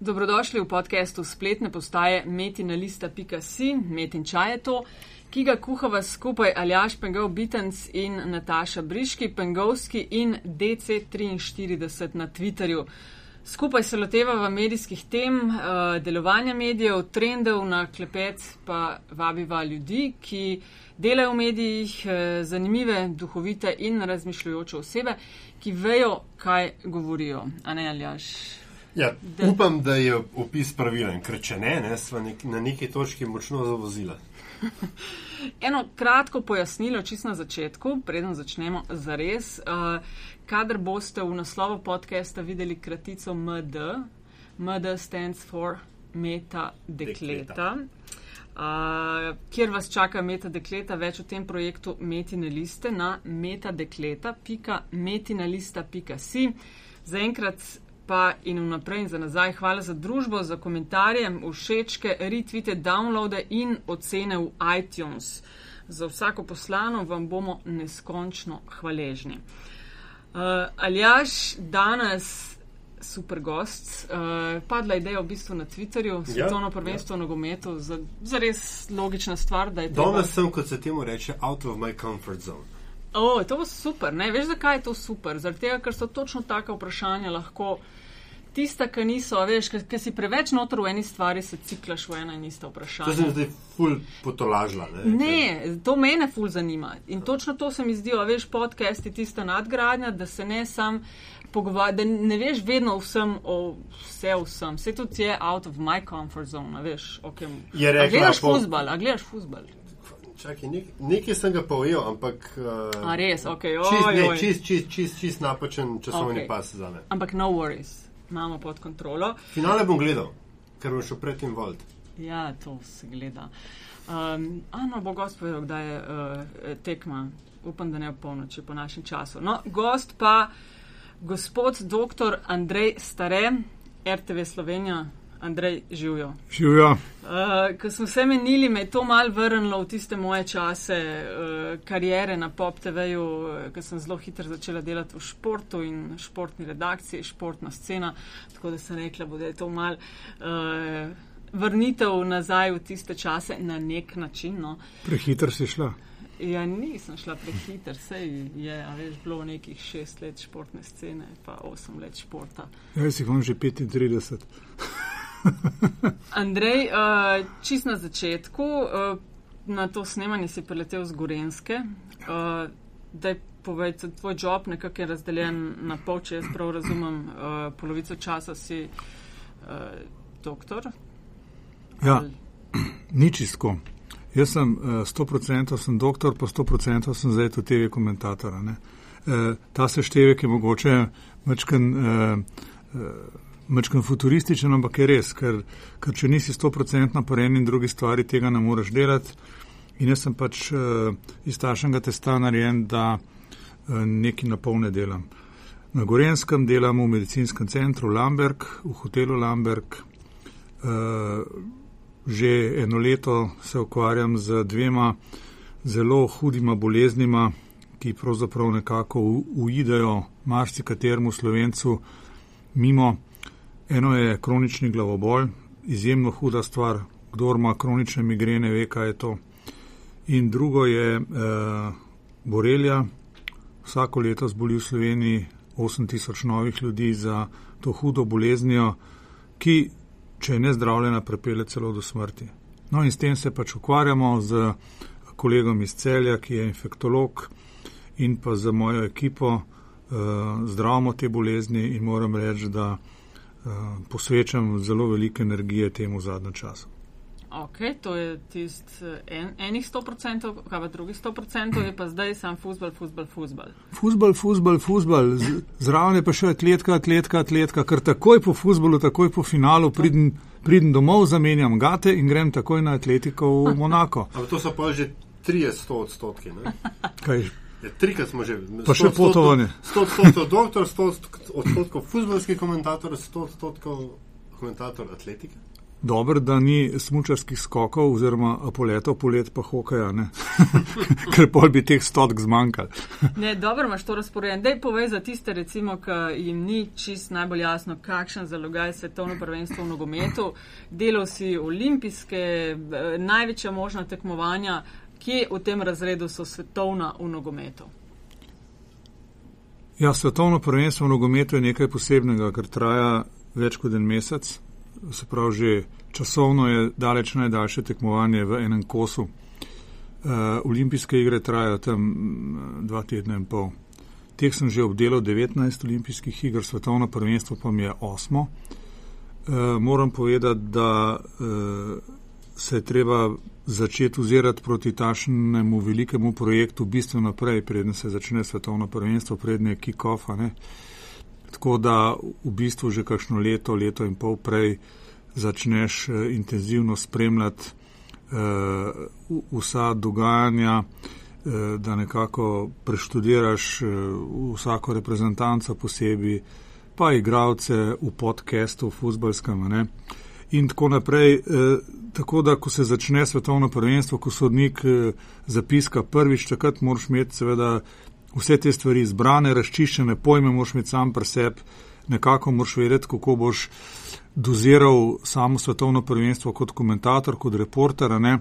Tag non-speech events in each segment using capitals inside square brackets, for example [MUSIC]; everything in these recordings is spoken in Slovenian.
Dobrodošli v podkastu spletne postaje metinalista.si, metin čaj je to, ki ga kuhava skupaj Aljaš Pengov Bitens in Nataša Briški, Pengovski in DC43 na Twitterju. Skupaj se lotevava medijskih tem, eh, delovanja medijev, trendov na klepet, pa vabiva ljudi, ki delajo v medijih, eh, zanimive, duhovite in razmišljujoče osebe, ki vejo, kaj govorijo. A ne, Aljaš? Ja, upam, da je opis pravilen, ker če ne, ne smo nek, na neki točki močno zavozili. [LAUGHS] Eno kratko pojasnilo, čist na začetku, preden začnemo za res. Uh, kadar boste v naslovu podcasta videli kratico MD, MD stands for Meta Dekleta. Uh, kjer vas čaka Meta Dekleta, več o tem projektu Metine liste na metadekleta.metinalista.si. Zaenkrat pa in vnaprej in za nazaj. Hvala za družbo, za komentarje, všečke, retvite, downloade in ocene v iTunes. Za vsako poslano vam bomo neskončno hvaležni. Uh, Aljaš, danes super gost, uh, padla ideja v bistvu na Twitterju, svetovno ja, prvenstvo ja. nogometu, za, za res logična stvar, da je to. Danes sem, kot se temu reče, out of my comfort zone. O, to bo super, ne veš, zakaj je to super? Zaradi tega, ker so točno taka vprašanja lahko tista, ki niso, veš, ki si preveč notor v eni stvari, se ciklaš v ena in ista vprašanja. To se mi zdi ful potolažila. Ne, ne to mene ful zanima. In točno to se mi zdi, veš, podcast je tista nadgradnja, da se ne sam pogovarja, da ne veš vedno vsem o vse vsem. Vse to je out of my comfort zone, veš, ok. Je rekla, a gledaš po... fuzbal, a gledaš fuzbal. Čakaj, nek, nekaj sem ga povedal, ampak. Uh, a res, ok, oj. Čist, čist, čist, čist napačen časovni okay. pas za me. Ampak no worries imamo pod kontrolo. Finale bom gledal, ker bom šel predtem volt. Ja, to se gleda. Um, ano, bo gost povedal, kdaj je uh, tekma. Upam, da ne v polnoči po našem času. No, gost pa gospod dr. Andrej Stare, RTV Slovenija. Andrej, živijo. Živijo. Uh, ko smo se menili, me je to mal vrnilo v tiste moje čase uh, karijere na Pop TV-ju, uh, ko sem zelo hitro začela delati v športu in športni redakciji, športna scena. Tako da sem rekla, da je to mal. Uh, Vrnitev nazaj v tiste čase na nek način. No. Prehiter si šla. Ja, nisem šla prehiter, sej je, a veš, bilo nekih šest let športne scene, pa osem let športa. Ja, si vam že 35. [LAUGHS] Andrej, uh, čist na začetku, uh, na to snemanje si preletel z Gorenske. Uh, da je povej, tvoj job nekako je razdeljen na pol, če jaz prav razumem, uh, polovico časa si uh, doktor. Ja, Ali? ni čisto. Jaz sem uh, 100% sem doktor, pa 100% sem zdaj tudi TV komentator. Uh, ta seštevek je mogoče večkrat. Uh, uh, Mečkam futurističen, ampak je res, ker, ker če nisi 100% po eni in drugi stvari, tega ne moreš delati. In jaz sem pač uh, iz tašnega testa narejen, da uh, nekaj na polne delam. Na Gorenskem delam v medicinskem centru Lamberg, v hotelu Lamberg. Uh, že eno leto se ukvarjam z dvema zelo hudima boleznima, ki pravzaprav nekako uidejo marsikateremu slovencu mimo. Eno je kronični glavobol, izjemno huda stvar, kdo ima kronične migrene, ve, kaj je to. In drugo je e, borelja. Vsako leto zboli v Sloveniji 8000 novih ljudi za to hudo boleznijo, ki, če je nezdravljena, prepele celo do smrti. No in s tem se pač ukvarjamo z kolegom iz celja, ki je infektolog in pa z mojo ekipo. E, zdravimo te bolezni in moram reči, da. Eh, posvečam zelo veliko energije temu zadnjem času. Ok, to je tist eh, en, enih 100%, kaj pa drugih 100%, je pa zdaj sam futbol, futbol, futbol. Futbol, futbol, futbol, zraven je pa še atletka, atletka, atletka, ker takoj po futbolu, takoj po finalu pridem, pridem domov, zamenjam gate in grem takoj na atletiko v Monako. [LAUGHS] Ampak to so pa že 30 odstotki. Kaj? Ja, trikrat smo že. Pa še potovanje. 100 odstotkov doktor, 100 odstotkov futbolski komentator, 100 odstotkov komentator atletike. dobro, da ni smučarskih skokov oziroma poletov, polet pa hokeja, [LAUGHS] ker pol bi teh stotk zmanjkal. [LAUGHS] ne, dobro imaš to razporejen. Dej povej za tiste, recimo, ki jim ni čist najbolj jasno, kakšen zalogaj svetovno prvenstvo v nogometu. Delal si olimpijske, eh, največja možna tekmovanja. Kje v tem razredu so svetovna v nogometu? Ja, svetovno prvenstvo v nogometu je nekaj posebnega, ker traja več kot en mesec se pravi, že časovno je daleč najdaljše tekmovanje v enem kosu. Uh, olimpijske igre trajajo tam mm, dva tedna in pol. Teh sem že obdelal 19 olimpijskih iger, svetovno prvenstvo pa mi je osmo. Uh, moram povedati, da uh, se je treba začeti ozirati proti tašnemu velikemu projektu bistveno prej, preden se začne svetovno prvenstvo, prednje kick-off. Tako da v bistvu že kakšno leto, leto in pol prej začneš eh, intenzivno spremljati uh, vsa dogajanja, uh, da nekako preštudiraš uh, vsako reprezentanco posebej, pa igravce v podkastu, v futbalskem. Ne? In tako naprej. Uh, tako da, ko se začne svetovno prvenstvo, ko sodnik uh, zapiska prvič, takrat moraš imeti seveda vse te stvari izbrane, razčiščene, pojme moraš imeti sam pri sebi, nekako moraš vedeti, kako boš doziral samo svetovno prvenstvo kot komentator, kot reporter. Ali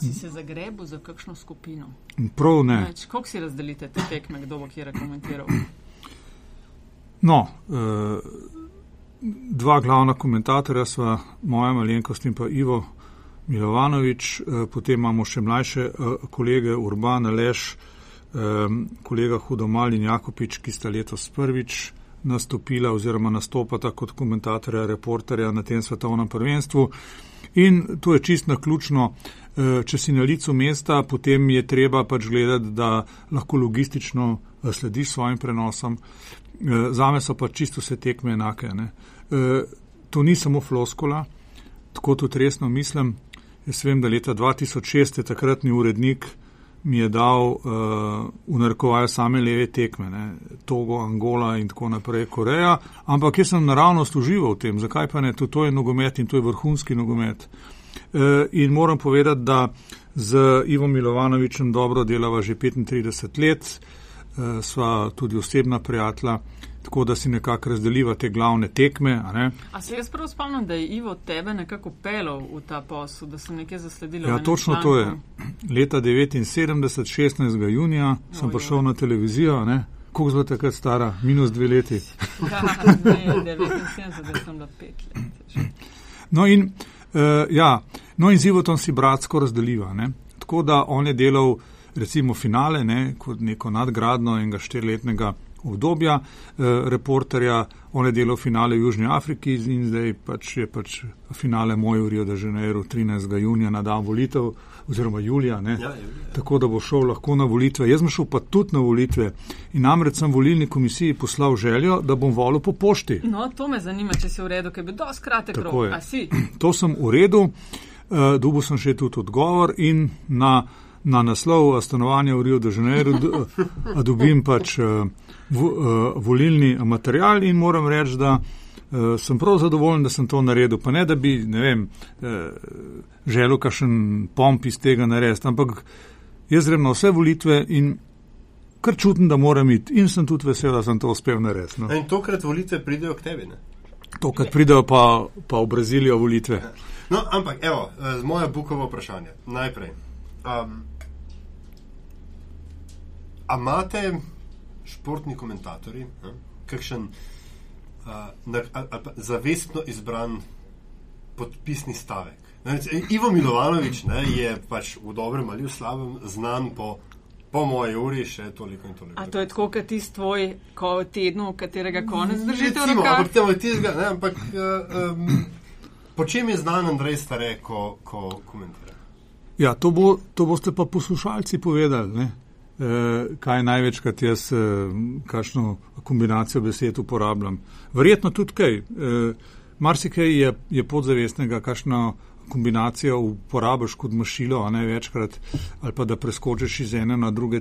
si se zagrebil za kakšno skupino? Prav ne. Kako si razdelite te tekme, kdo bo kje komentiral? No, eh, dva glavna komentatorja sva, moja malenkost in pa Ivo Milovanovič, eh, potem imamo še mlajše eh, kolege Urbana Leš, kolega Hudomal in Jakopič, ki sta letos prvič nastopila oziroma nastopata kot komentatorja, reporterja na tem svetovnem prvenstvu. In to je čist na ključno, eh, če si na licu mesta, potem je treba pač gledati, da lahko logistično eh, slediš svojim prenosom. Eh, zame so pa čisto vse tekme enake. Ne. To ni samo floskola, tako tudi resno mislim. Jaz vem, da leta 2006 je takratni urednik mi je dal uh, v narekovaju same leve tekme, ne? Togo, Angola in tako naprej, Koreja, ampak jaz sem naravnost užival v tem, zakaj pa ne, to, to je nogomet in to je vrhunski nogomet. Uh, in moram povedati, da z Ivo Milovanovičem dobro delava že 35 let, uh, sva tudi osebna prijatelja tako da si nekako razdeliva te glavne tekme. A, a se jaz prav spomnim, da je Ivo tebe nekako pelil v ta posel, da sem nekaj zasledil? Ja, točno članku. to je. Leta 1979, 16. junija, sem no, prišel na televizijo. Ne? Kako zvate, takrat stara? Minus dve leti. [LAUGHS] ja, ne, 79, sem bila pet let. No in, uh, ja, no in z Ivotom si bratsko razdeliva. Ne? Tako da on je delal recimo finale, ne, kot neko nadgradno enega štiriletnega obdobja eh, reporterja, on je delal finale v Južni Afriki in zdaj pač je pač finale moj v Rio de Janeiro 13. junija na dan volitev oziroma julija, ja, julija. tako da bo šel lahko na volitve. Jaz sem šel pa tudi na volitve in namreč sem volilni komisiji poslal željo, da bom volil po pošti. No, to me zanima, če si v redu, ker bi dosti kratek rok. [CLEARS THROAT] To sem v redu, uh, dobil sem še tudi odgovor in na, na naslov stanovanja v Rio de Janeiro dobim pač. Uh, v, uh, volilni material in moram reči, da uh, sem prav zadovoljen, da sem to naredil. Pa ne, da bi, ne vem, uh, želel kakšen pomp iz tega narediti, ampak jaz grem na vse volitve in kar čutim, da moram iti in sem tudi vesel, da sem to uspel narediti. No. In tokrat volitve pridejo k tebi, ne? Tokrat pridejo pa, pa v Brazilijo volitve. No, ampak, evo, moje bukovo vprašanje. Najprej. Um, a imate športni komentatorji, ne, kakšen uh, zavestno izbran podpisni stavek. Ne, Ivo Milovanovič ne, je pač v dobrem ali v slabem znan po, po moji uri še toliko in toliko. A to je tako, kot tisti tvoj ko tednu, katerega konec držite v rokah? Ampak, temo, tizga, ne, ampak um, po čem je znan Andrej Stare, ko, ko komentira? Ja, to, bo, to boste pa poslušalci povedali. Ne? Eh, kaj največkrat jaz, eh, kakšno kombinacijo besed uporabljam. Verjetno tudi kaj. Eh, marsikaj je, je podzavestnega, kakšno kombinacijo uporabiš kot mašilo, a ne večkrat, ali pa da preskočiš iz ene na, druge,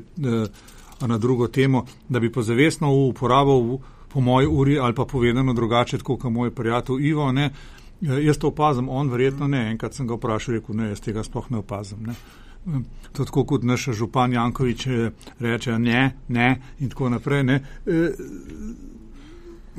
na drugo temo, da bi pozavestno uporabil po moji uri ali pa povedano drugače, kot moj prijatelj Ivo. Ne, jaz to opazim, on verjetno ne. Enkrat sem ga vprašal, rekel, ne, jaz tega sploh ne opazim. Ne. Eh, tako kot naš župan Jankovič eh, reče, ne, ne in tako naprej. Ne.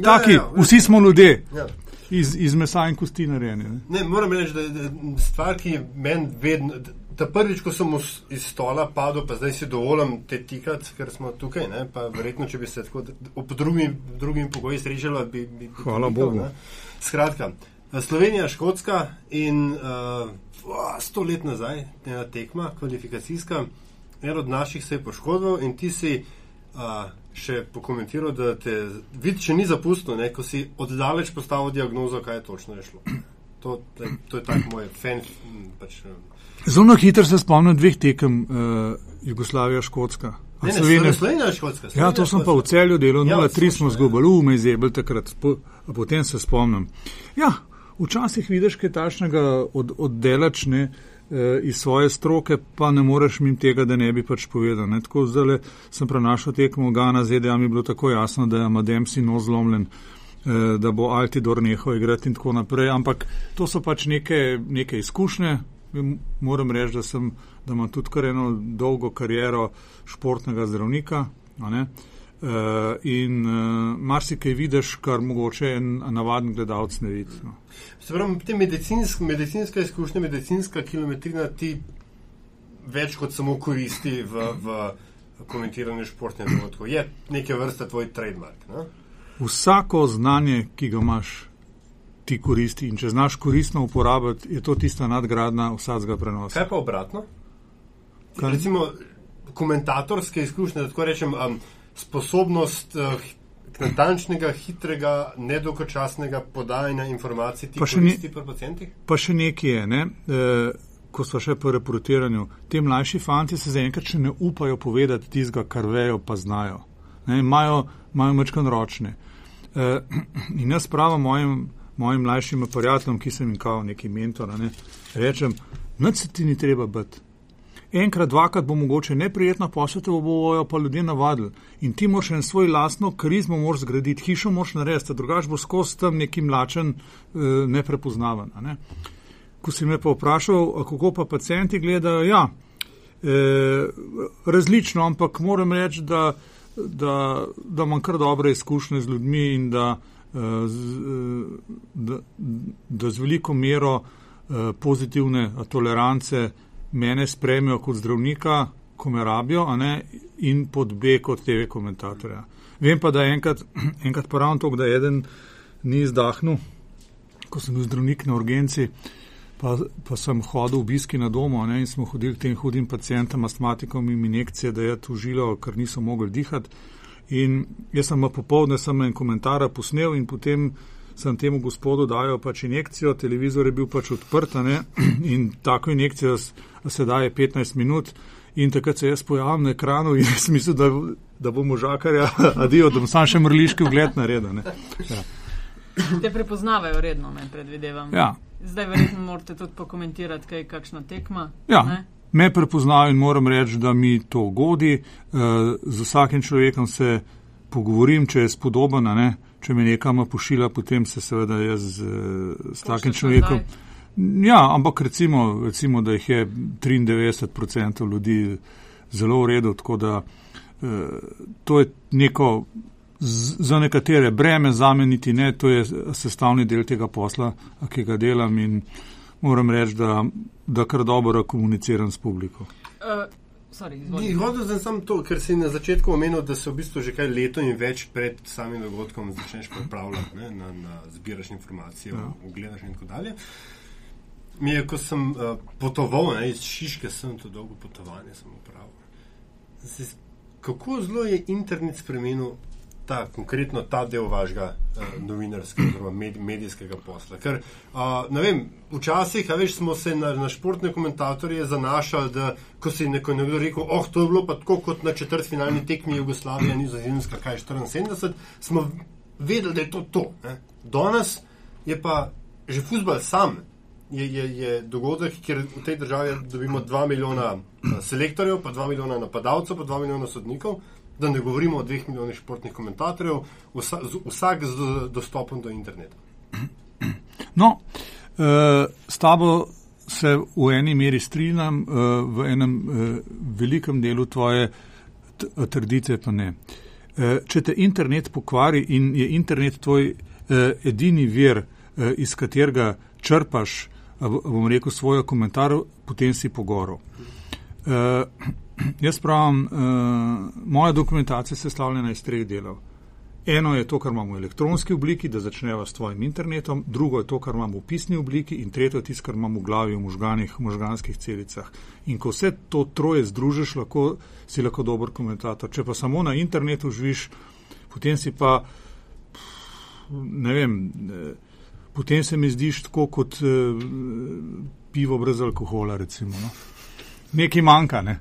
Taki, ja, ja, ja. vsi smo ljudje. Ja. Iz, iz mesa in kosti narejeni. Ne. ne, moram reči, da je stvar, ki meni vedno. Ta prvič, ko sem iz stola padel, pa zdaj si dovolim te tikati, ker smo tukaj. Ne, verjetno, če bi se tako ob drugim, drugim pogoji srečala, bi. bi, bi Hvala Bogu. Ne. Skratka, Slovenija, Škotska in uh, sto let nazaj, ena tekma, kvalifikacijska, en od naših se je poškodoval in ti si uh, še pokomentiral, da te vidi, če ni zapustil, ne, ko si oddaleč postavil diagnozo, kaj je točno je šlo. To, to, to je tako moj fan. Pač, Zelo hitro se spomnim dveh tekem uh, Jugoslavija, Škotska. Ne, ne, Slovenija, Slovenija, Škotska. Slovenija, ja, to sem pa v celju delal, 0-3 ja, smo zgubili, ume izjebili takrat, po, potem se spomnim. Ja, včasih vidiš kaj tašnega od, oddelačne eh, iz svoje stroke, pa ne moreš mim tega, da ne bi pač povedal. Ne? Tako zdaj sem prenašal tekmo Gana ZDA, mi je bilo tako jasno, da je Madem si no zlomljen, eh, da bo Altidor nehal igrati in tako naprej, ampak to so pač neke, neke izkušnje. Moram reči, da, sem, da imam tudi kar eno dolgo kariero športnega zdravnika. Uh, in uh, marsikaj vidiš, kar mogoče en navaden gledalec ne vidi. No. Se pravi, te medicinsk, medicinska izkušnja, medicinska kilometrina ti več kot samo koristi v, v komentiranju športnih dogodkov. Je neke vrste tvoj trademark. Ne? Vsako znanje, ki ga imaš, ti koristi. In če znaš koristno uporabiti, je to tista nadgradna vsakega prenosa. Kaj pa obratno? Kaj? Recimo komentatorske izkušnje, da tako rečem. Um, sposobnost uh, natančnega, hitrega, nedokočasnega podajanja informacij, ti pa še nekaj pri pacijentih? Pa še nekaj je, ne? E, ko smo še po reportiranju. Te mlajši fanti se zaenkrat še ne upajo povedati tistega, kar vejo, pa znajo. Imajo mečkan ročne. E, [CLEARS THROAT] in jaz pravim mojim, mojim mlajšim prijateljem, ki sem jim kao neki mentor, ne, rečem, nič se ti ni treba biti enkrat, dvakrat bo mogoče neprijetno posvete, bo bojo pa ljudje navadili. In ti moraš en svoj lastno karizmo moraš zgraditi, hišo moraš narediti, drugač bo skozi tam neki mlačen, eh, neprepoznaven. Ne? Ko si me pa vprašal, kako pa pacijenti gledajo, ja, eh, različno, ampak moram reči, da, da, da imam kar dobre izkušnje z ljudmi in da, eh, z, da, da z veliko mero pozitivne tolerance mene spremijo kot zdravnika, ko me rabijo, ne, in pod B kot TV komentatorja. Vem pa, da enkrat, [CLEARS THROAT] enkrat poravno to, da eden ni izdahnil, ko sem bil zdravnik na urgenci, pa, pa sem hodil v obiski na domu ne, in smo hodili k tem hudim pacijentom, astmatikom in injekcije, da je to žilo, ker niso mogli dihati. In jaz sem pa popovdne sem en komentar posnel in potem sem temu gospodu dajal pač injekcijo, televizor je bil pač odprt ne, [CLEARS THROAT] in tako injekcijo se daje 15 minut. In takrat se jaz pojavim na ekranu in [LAUGHS] jaz mislim, da, da bomo žakarja, [LAUGHS] adijo, da bom sam še mrliški vgled naredil. Ja. Te prepoznavajo redno, ne predvidevam. Ja. Zdaj verjetno morate tudi pokomentirati, kaj je kakšna tekma. Ja. Ne? Me prepoznajo in moram reči, da mi to godi. Uh, z vsakim človekom se pogovorim, če je spodobna, ne? Če me nekam pošilja, potem se seveda jaz z, z takim človekom. Ja, ampak recimo, recimo, da jih je 93% ljudi zelo v redu, tako da eh, to je neko z, za nekatere breme, za me niti ne, to je sestavni del tega posla, ki ga delam in moram reči, da, da kar dobro komuniciram s publiko. Uh. Hodil sem samo to, ker si na začetku omenil, da se v bistvu že kaj leto in več pred samim dogodkom začneš pripravljati, ne, na, na zbiraš informacije, ja. ogledaš in tako dalje. Mi je, ko sem uh, potoval ne, iz Šiške, sem to dolgo potovanje upravil. Kako zelo je internet spremenil ta, konkretno ta del vašega uh, novinarskega, oziroma med, medijskega posla? Ker, uh, ne vem, včasih, a veš, smo se na, na športne komentatorje zanašali, da ko si neko, nekdo rekel, oh, to je bilo pa tako kot na četrtfinalni tekmi Jugoslavije, Nizozemska, kaj 74, smo vedeli, da je to to. Ne. Danes je pa že futbol sam je, je, je dogodek, kjer v tej državi dobimo 2 milijona eh, selektorjev, pa 2 milijona napadalcev, pa 2 milijona sodnikov, da ne govorimo o 2 milijonih športnih komentatorjev, vsa, vsak z dostopom do interneta. No, s tabo se v eni meri strinjam, uh, v enem uh, velikem delu tvoje trditve pa ne. Če te internet pokvari in je internet tvoj edini vir, iz katerega črpaš, bom rekel, svojo komentar, potem si pogoro. Jaz pravim, uh, moja dokumentacija se stavlja iz treh delov. Eno je to, kar imamo v elektronski obliki, da začneva s tvojim internetom, drugo je to, kar imamo v pisni obliki in tretjo je tisto, kar imamo v glavi, v možganih, v možganskih celicah. In ko vse to troje združiš, lahko, si lahko dober komentator. Če pa samo na internetu živiš, potem si pa, ne vem, potem se mi zdiš tako kot eh, pivo brez alkohola, recimo. No? Nekaj manjka, ne?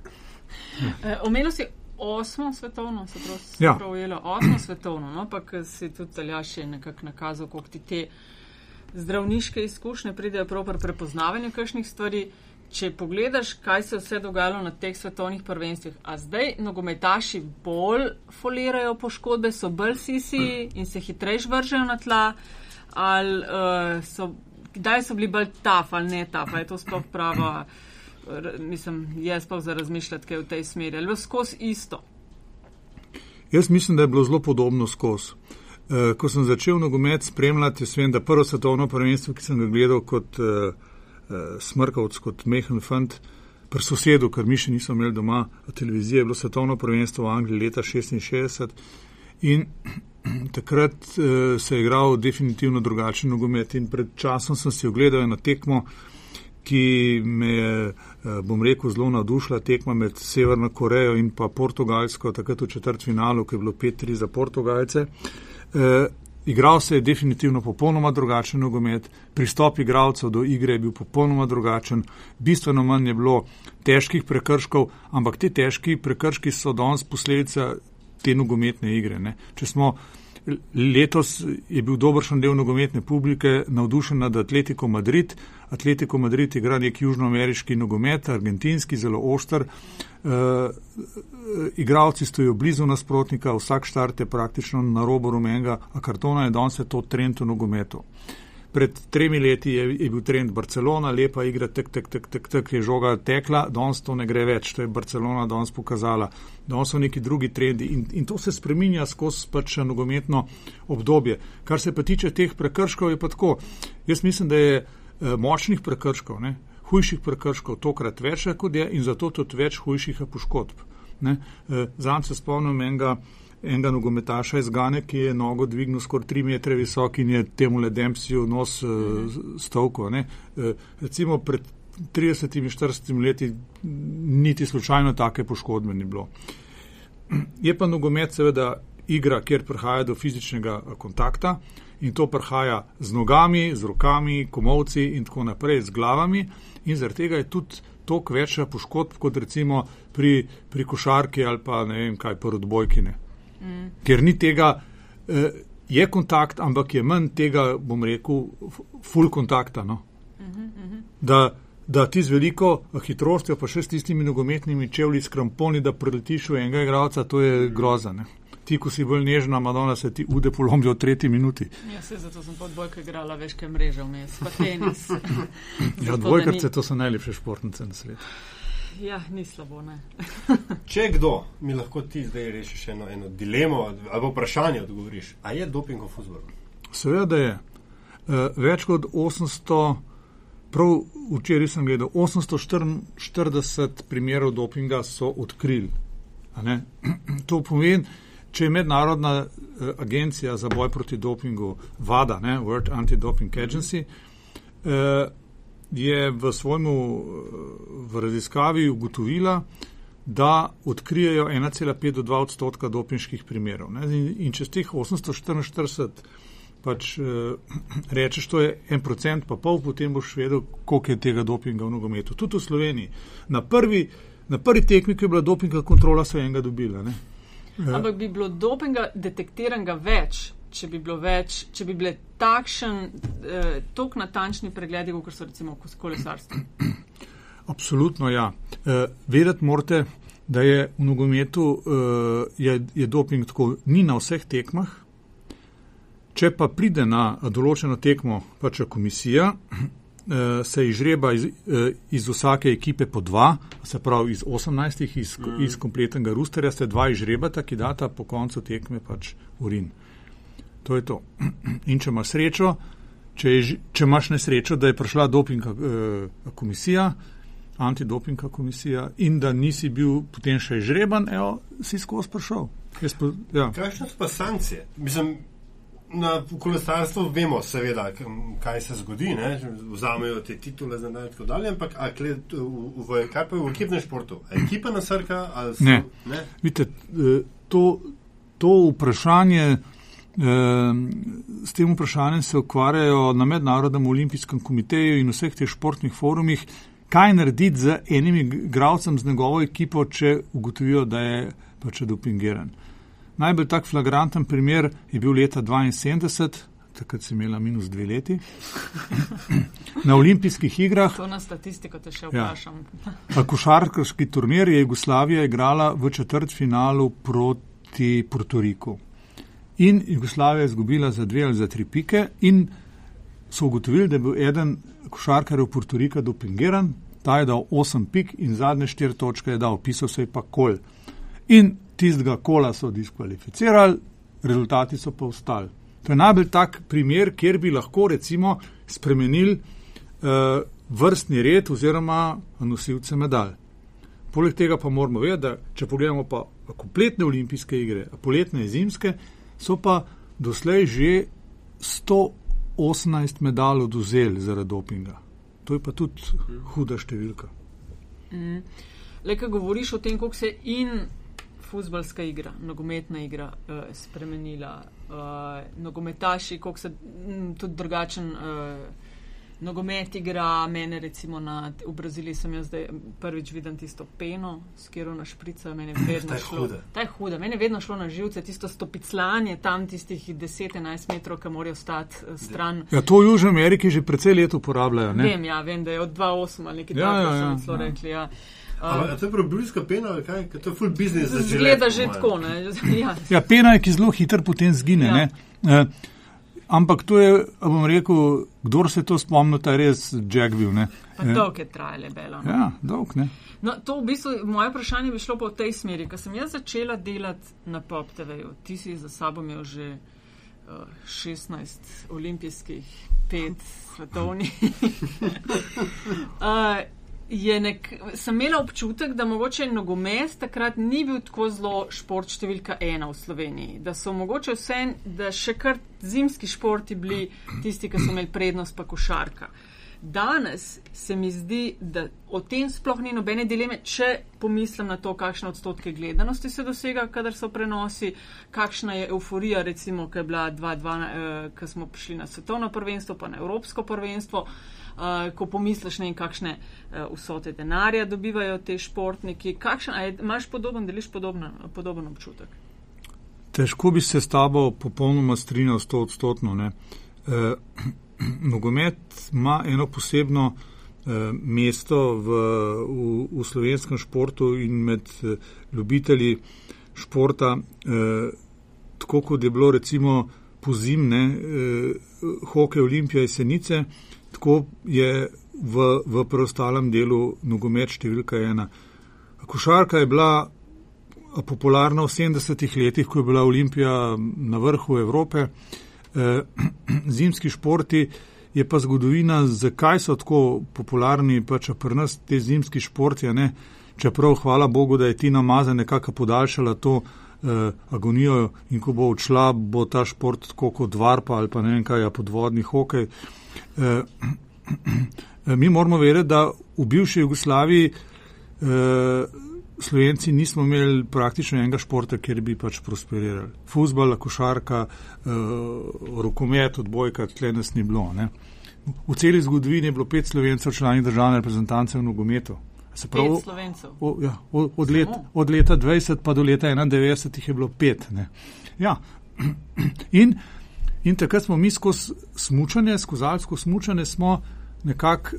Eh, omenil si osmo svetovno, se pravi, ja. pravilo, osmo svetovno, no, pa si tudi Aljaš je nekako nakazal, koliko ti te zdravniške izkušnje pridejo prav pri prepoznavanju kakšnih stvari. Če pogledaš, kaj se je vse dogajalo na teh svetovnih prvenstvih, a zdaj nogometaši bolj folirajo poškodbe, so bolj sisi in se hitreje vržejo na tla, ali uh, so, kdaj so bili bolj taf ali ne taf, je to sploh prava mislim, je sploh za razmišljati, kaj v tej smeri, ali bo skozi isto. Jaz mislim, da je bilo zelo podobno skozi. Uh, ko sem začel nogomet spremljati, vem, da prvo svetovno prvenstvo, ki sem ga gledal kot uh, uh, smrkavc, kot mehen fant, pri sosedu, ker mi še nismo imeli doma televizije, je bilo svetovno prvenstvo v Angliji leta 66 in [CLEARS THROAT] takrat uh, se je igral definitivno drugačen nogomet in pred časom sem si ogledal eno tekmo, ki me je, eh, bom rekel, zelo navdušila tekma med Severno Korejo in pa Portugalsko, takrat v četrt finalu, ki je bilo 5-3 za Portugalce. E, igral se je definitivno popolnoma drugačen nogomet, pristop igralcev do igre je bil popolnoma drugačen, bistveno manj je bilo težkih prekrškov, ampak te težki prekrški so danes posledica te nogometne igre. Ne. Če smo letos je bil dobršen del nogometne publike navdušen nad Atletico Madrid, Atletico Madrid igra nek južnoameriški nogomet, argentinski, zelo ošter. Uh, igravci stojijo blizu nasprotnika, vsak štart je praktično na robu rumenega, a kartona je danes to trend v nogometu. Pred tremi leti je, je bil trend Barcelona, lepa igra, tek, tek, tek, tek, tek je žoga tekla, danes to ne gre več, to je Barcelona danes pokazala. Danes so neki drugi trendi in, in to se spreminja skozi pač nogometno obdobje. Kar se pa tiče teh prekrškov, je pa tako. Jaz mislim, da je Eh, močnih prekrškov, ne, hujših prekrškov tokrat več kot je in zato tudi več hujših poškodb. Eh, Zanj se spomnim enega, enega nogometaša iz Gane, ki je nogo dvignil skoraj 3 metre visok in je temu le Dempsiju nos mhm. stovko. Recimo pred 30-40 leti niti slučajno take poškodbe ni bilo. Je pa nogomet seveda igra, kjer prihaja do fizičnega kontakta in to prihaja z nogami, z rokami, komovci in tako naprej, z glavami, in zaradi tega je tudi toliko več poškodb kot recimo pri, pri košarki ali pa ne vem kaj, pri odbojkine. Mm. Ker ni tega, eh, je kontakt, ampak je manj tega, bom rekel, full kontakta. No? Mm -hmm. da, da ti z veliko hitrostjo, pa še s tistimi nogometnimi čevlji, skramponi, da preletiš v enega igralca, to je grozane ti, ko si bolj nežna, Madonna, se ti ude polomijo v tretji minuti. Ja, se zato sem pod bojko igrala veške mreže vmes, pa tenis. [LAUGHS] ja, dvojkarce, to so najlepše športnice na svetu. Ja, ni slabo, ne. [LAUGHS] Če kdo, mi lahko ti zdaj rešiš eno, eno dilemo ali vprašanje odgovoriš, a je doping v futbolu? Seveda je. Uh, več kot 800, prav včeraj sem gledal, 840 primerov dopinga so odkrili. [CLEARS THROAT] To pomeni, če je mednarodna uh, agencija za boj proti dopingu, VADA, ne, World Anti-Doping Agency, uh, je v svojmu uh, v raziskavi ugotovila, da odkrijejo 1,5 do 2 odstotka dopinških primerov. Ne, in, in če z teh 844 pač uh, [CLEARS THROAT] rečeš, to je en procent, pa pol, potem boš vedel, koliko je tega dopinga v nogometu. Tudi v Sloveniji. Na prvi, na prvi tekmi, ki je bila dopinga kontrola, so enega dobila. Ne. Ampak bi bilo dopinga detektiranega več, če bi, več, če bi bile takšen, eh, tako natančni pregledi, kot so recimo kolesarstvo. [CLEARS THROAT] Absolutno, ja. Eh, vedeti morate, da je v nogometu eh, je, je doping tako, ni na vseh tekmah. Če pa pride na določeno tekmo, pač komisija [CLEARS THROAT] se izžreba iz, iz vsake ekipe po dva, se pravi iz 18, iz, mm. iz kompletnega rusterja, ste dva izžrebata, ki data po koncu tekme pač urin. To je to. [CLEARS THROAT] In če imaš srečo, če, je, če imaš nesrečo, da je prišla dopinga eh, komisija, antidopinga komisija in da nisi bil potem še izžreban, evo, si skozi prišel. Po, ja. Kakšne so pa sankcije? Mislim, Na kolesarstvu vemo, seveda, kaj se zgodi, ne? vzamejo te titule za naj tako dalje, ampak kle, v, v, kaj pa je v ekipnem športu? Ekipa nasrka ali so, ne? ne? Vidite, eh, to, to vprašanje, s tem vprašanjem se ukvarjajo na Mednarodnem olimpijskem komiteju in vseh teh športnih forumih, kaj narediti z enim igralcem, z njegovo ekipo, če ugotovijo, da je pač dopingiran. Najbolj tak flagranten primer je bil leta 1972, takrat si imela minus dve leti. Na olimpijskih igrah. To na statistiko te še ja. vprašam. Ja, košarkarski turnir je Jugoslavija igrala v četrt finalu proti Portoriku. In Jugoslavija je izgubila za dve ali za tri pike in so ugotovili, da je bil eden košarkarjev Portorika dopingiran, ta je dal osem pik in zadnje štiri točke je dal, pisal se je pa kol. In tistega kola so diskvalificirali, rezultati so pa ostali. To je najbolj tak primer, kjer bi lahko recimo spremenili uh, vrstni red oziroma nosilce medalj. Poleg tega pa moramo vedeti, da če pogledamo pa kompletne olimpijske igre, poletne in zimske, so pa doslej že 118 medalj oduzeli zaradi dopinga. To je pa tudi huda številka. Mm. Le, ko govoriš o tem, kako se in futbalska igra, nogometna igra uh, spremenila, uh, nogometaši, kako se m, tudi drugačen. Uh, Nogomet igra, mene recimo na, v Braziliji sem jaz zdaj prvič videl tisto peno, skero na šprica, meni [CLEARS THROAT] je vedno šlo. Ta je huda, meni je vedno šlo na živce, tisto stopiclanje tam tistih 10-11 metrov, ki morajo stati stran. Ja, to v Južni Ameriki že precej let uporabljajo. Ne? Vem, ja, vem, da je od 2-8 ali nekaj ja, takega, ja, ja, so ja. rekli. Ja. Ali je to probljska pena, ali kaj? To je full business za življenje. Zgleda že tako, ne? [LAUGHS] ja. ja, pena je, ki zelo hitro potem zgine, ja. ne? Uh, ampak to je, bom rekel, kdo se to spomni, ta res Jack bil? Pa dolg je trajale, belo. Ne? Ja, dolg, ne? No, to v bistvu, moje vprašanje bi šlo po tej smeri, ker sem jaz začela delati na Pop TV-ju. Ti si za sabo imel že uh, 16 olimpijskih, 5 svetovnih. uh, [LAUGHS] nek, sem imela občutek, da mogoče nogomet takrat ni bil tako zelo šport številka ena v Sloveniji. Da so mogoče vse, da še kar zimski športi bili tisti, ki so imeli prednost, pa košarka. Danes se mi zdi, da o tem sploh ni nobene dileme, če pomislim na to, kakšne odstotke gledanosti se dosega, kadar so prenosi, kakšna je euforija, recimo, ki je bila 2-2, eh, ko smo prišli na svetovno prvenstvo, pa na evropsko prvenstvo. Uh, uh, ko pomisliš, ne vem, kakšne uh, vsote denarja dobivajo te športniki. Kakšen, aj, imaš podoben, deliš podobno, podoben občutek? Težko bi se s tabo popolnoma strinjal sto odstotno. E, [CLEARS THROAT] nogomet ima eno posebno e, mesto v, v, v slovenskem športu in med e, ljubitelji športa, e, tako kot je bilo recimo pozimne, e, hoke Olimpije Jesenice, tako je v, v preostalem delu nogomet številka ena. Košarka je bila popularna v 70-ih letih, ko je bila Olimpija na vrhu Evrope. Eh, [CLEARS THROAT] zimski športi je pa zgodovina, zakaj so tako popularni, pač pri nas te zimski športi, ne? čeprav hvala Bogu, da je Tina Maza nekako podaljšala to agonijo in ko bo odšla, bo ta šport tako kot varpa ali pa ne vem kaj, ja, podvodni hokej. Eh, [CLEARS THROAT] mi moramo vedeti, da v bivši Jugoslaviji eh, Slovenci nismo imeli praktično enega športa, kjer bi pač prosperirali. Fuzbol, košarka, eh, rokomet, odbojka, tle nas ni bilo. Ne. V celi zgodovini je bilo pet slovencev člani državne reprezentance v nogometu. Se pravi, o, ja, od, let, od leta 20 pa do leta 91 jih je bilo pet. Ja. [CLEARS THROAT] In In takrat smo mi skozi smučanje, skozi alpsko smučanje, smo nekako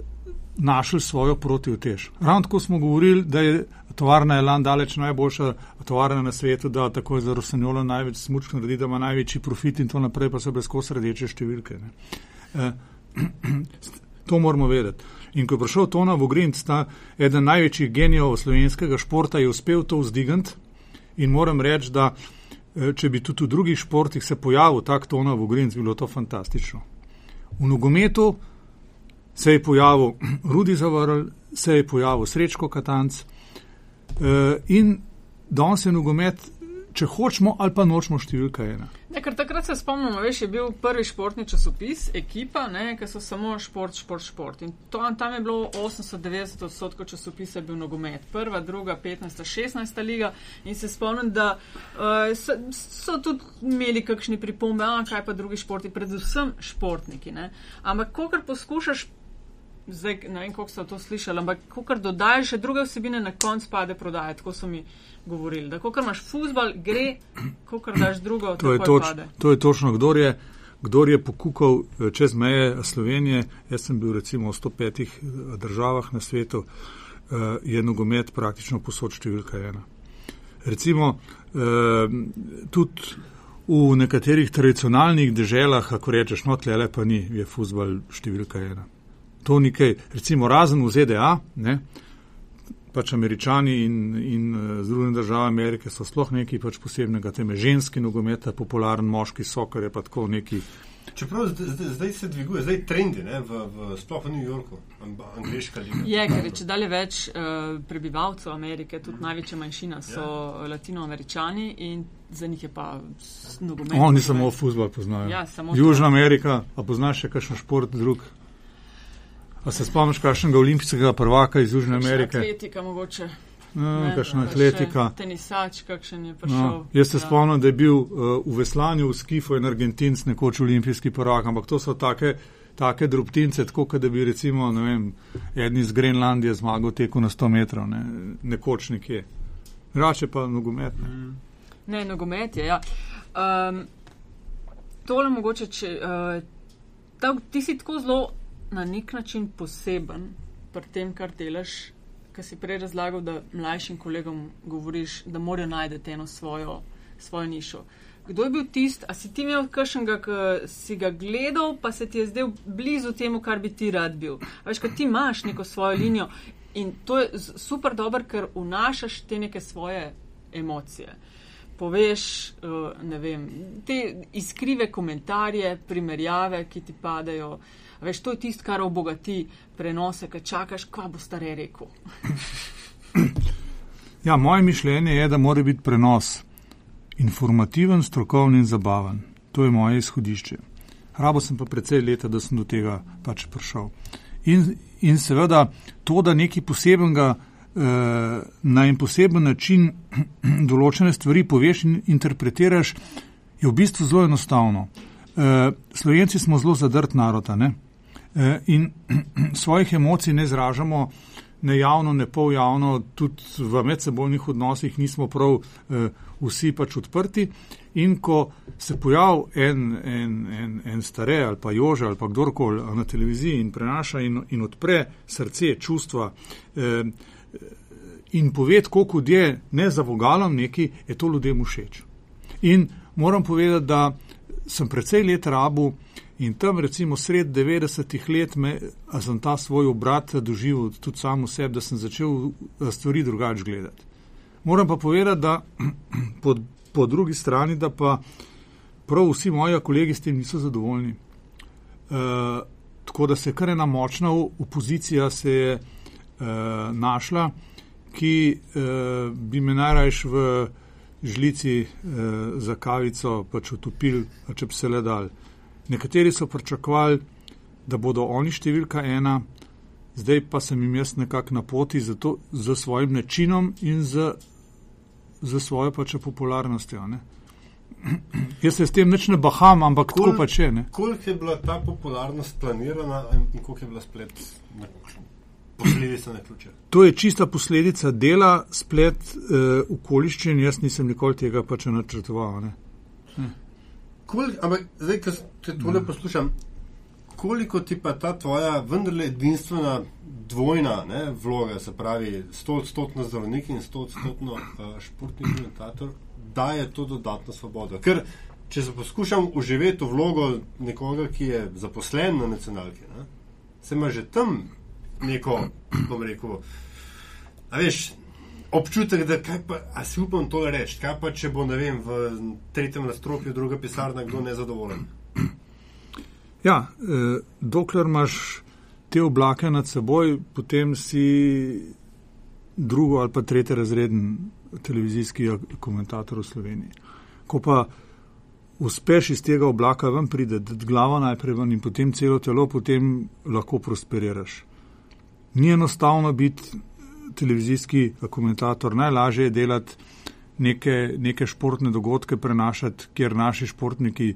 našli svojo protivtež. Ravno tako smo govorili, da je tovarna Elan daleč najboljša tovarna na svetu, da tako je za Rosanjolo največ smučk naredi, da ima največji profit in to naprej, pa so brez kos sredeče številke. Ne. [CLEARS THROAT] To moramo vedeti. In ko je prišel Tona Vogrinc, ta eden največjih genijev slovenskega športa, je uspel to vzdigant. In moram reči, da eh, če bi tudi v drugih športih se pojavil tak Tona Vogrinc, bi bilo to fantastično. V nogometu se je pojavil [CLEARS THROAT] Rudi Zavrl, se je pojavil Srečko Katanc eh, in danes je nogomet, če hočemo ali pa nočemo, številka ena. Ne, ker takrat se spomnimo, veš, je bil prvi športni časopis, ekipa, ne, ki so samo šport, šport, šport. In to, tam je bilo 80-90 odstotkov časopisa bil nogomet. Prva, druga, 15, 16 liga. In se spomnim, da uh, so, so tudi imeli kakšni pripombe, a kaj pa drugi športi, predvsem športniki. Ne. Ampak, ko kar poskušaš zdaj ne vem, koliko ste to slišali, ampak ko kar dodajaš še druge vsebine, na koncu pade prodajati, tako so mi govorili. Da, ko kar imaš futbal, gre, ko kar daš drugo, to je, toč, to je točno, kdo je. Kdor je pokukal eh, čez meje Slovenije, jaz sem bil recimo v 105 eh, državah na svetu, eh, je nogomet praktično posod številka ena. Recimo tudi v nekaterih tradicionalnih deželah, ako rečeš, no tle pa ni, je futbal številka ena to nekaj, recimo razen v ZDA, ne, pač američani in, in eh, Združene države Amerike so sploh nekaj pač posebnega, teme ženski nogomet, popularen moški sokar je pa tako neki. Čeprav zdaj se dviguje, zdaj trendi, ne, v, v, sploh v New Yorku, angliška liga. Je, ker je če dalje več uh, prebivalcev Amerike, tudi največja manjšina so ja. latinoameričani in za njih je pa nogomet. Oni samo futbol poznajo. Ja, Južna Amerika, a poznaš še kakšen šport drug? A se spomniš kakšnega olimpijskega prvaka iz Južne Amerike? Atletika mogoče. No, kakšna atletika. Tenisač, kakšen je prišel. No, jaz se ja. spomnim, da je bil uh, v veslanju v Skifu en Argentinc nekoč olimpijski prvak, ampak to so take, take drobtince, tako da bi recimo, ne vem, eden iz Grenlandije zmagal teko na 100 metrov, ne, nekoč nekje. Rače pa nogomet. Ne, mm. ne nogomet je, ja. Um, tole mogoče, če, uh, ta, ti si tako zelo na nek način poseben pri tem, kar delaš, kar si prej razlagal, da mlajšim kolegom govoriš, da morajo najti eno svojo, svojo nišo. Kdo je bil tisti, a si ti imel kakšnega, ki si ga gledal, pa se ti je zdel blizu temu, kar bi ti rad bil? Veš, ko ti imaš neko svojo linijo in to je super dobro, ker vnašaš te neke svoje emocije. Poveš, eh, ne vem, te iskrive komentarje, primerjave, ki ti padajo. Veš, to je tisto, kar obogati prenose, ki čakaš, kva bo stare rekel. [CLEARS THROAT] ja, moje mišljenje je, da mora biti prenos informativen, strokoven in zabaven. To je moje izhodišče. Rabo sem pa precej leta, da sem do tega pač prišel. In, in seveda to, da nekaj posebenega eh, na en poseben način [CLEARS THROAT] določene stvari poveš in interpretiraš, je v bistvu zelo enostavno. Eh, Slovenci smo zelo zadrt narod, ne? Eh, in [CLEARS THROAT] svojih emocij ne izražamo ne javno, ne pol javno, tudi v medsebojnih odnosih nismo prav eh, vsi pač odprti. In ko se pojavi en, en, en, en stare ali pa jože ali pa kdorkoli na televiziji in prenaša in, in odpre srce, čustva eh, in pove, koliko je ne za vogalom neki, je to ljudem všeč. In moram povedati, da sem precej let rabu In tam, recimo, sred 90-ih let, me, sem ta svoj obrat doživel tudi sam v sebi, da sem začel eh, stvari drugače gledati. Moram pa povedati, da [CLEARS THROAT] po, po drugi strani, da pa prav vsi moji kolegi s tem niso zadovoljni. E, tako da se kar ena močna opozicija se je našla, ki e, bi me najrajš v žlici e, za kavico pač utopil, če bi se le dal. Nekateri so pričakovali, da bodo oni številka ena, zdaj pa sem jim jaz nekako na poti z, to, z svojim načinom in z, z svojo pač popularnostjo. Ne. [CLEARS THROAT] Jaz se s tem ne baham, ampak Kol, tako pač je. Koliko je bila ta popularnost planirana in koliko je bila splet posledica na ključe? To je čista posledica dela, splet uh, okoliščin, jaz nisem nikoli tega pač načrtoval. Ne. Hm. Kol, ampak zdaj, ko te tole poslušam, koliko ti pa ta tvoja vendarle edinstvena dvojna ne, vloga, se pravi 100-odstotno zdravnik in 100-odstotno uh, športni komentator, daje to dodatno svobodo? Ker če se poskušam uživeti v vlogo nekoga, ki je zaposlen na nacionalki, ne, se ima že tam neko, bom rekel, a veš. Občutek, da kaj pa, a si upam to reči, kaj pa če bo, ne vem, v tretjem nastropju druga pisarna kdo nezadovoljen. Ja, eh, dokler imaš te oblake nad seboj, potem si drugo ali pa tretje razreden televizijski komentator v Sloveniji. Ko pa uspeš iz tega oblaka ven prideti, glava najprej ven in potem celo telo, potem lahko prosperiraš. Ni enostavno biti televizijski komentator, najlažje je delati neke, neke športne dogodke, prenašati, kjer naši športniki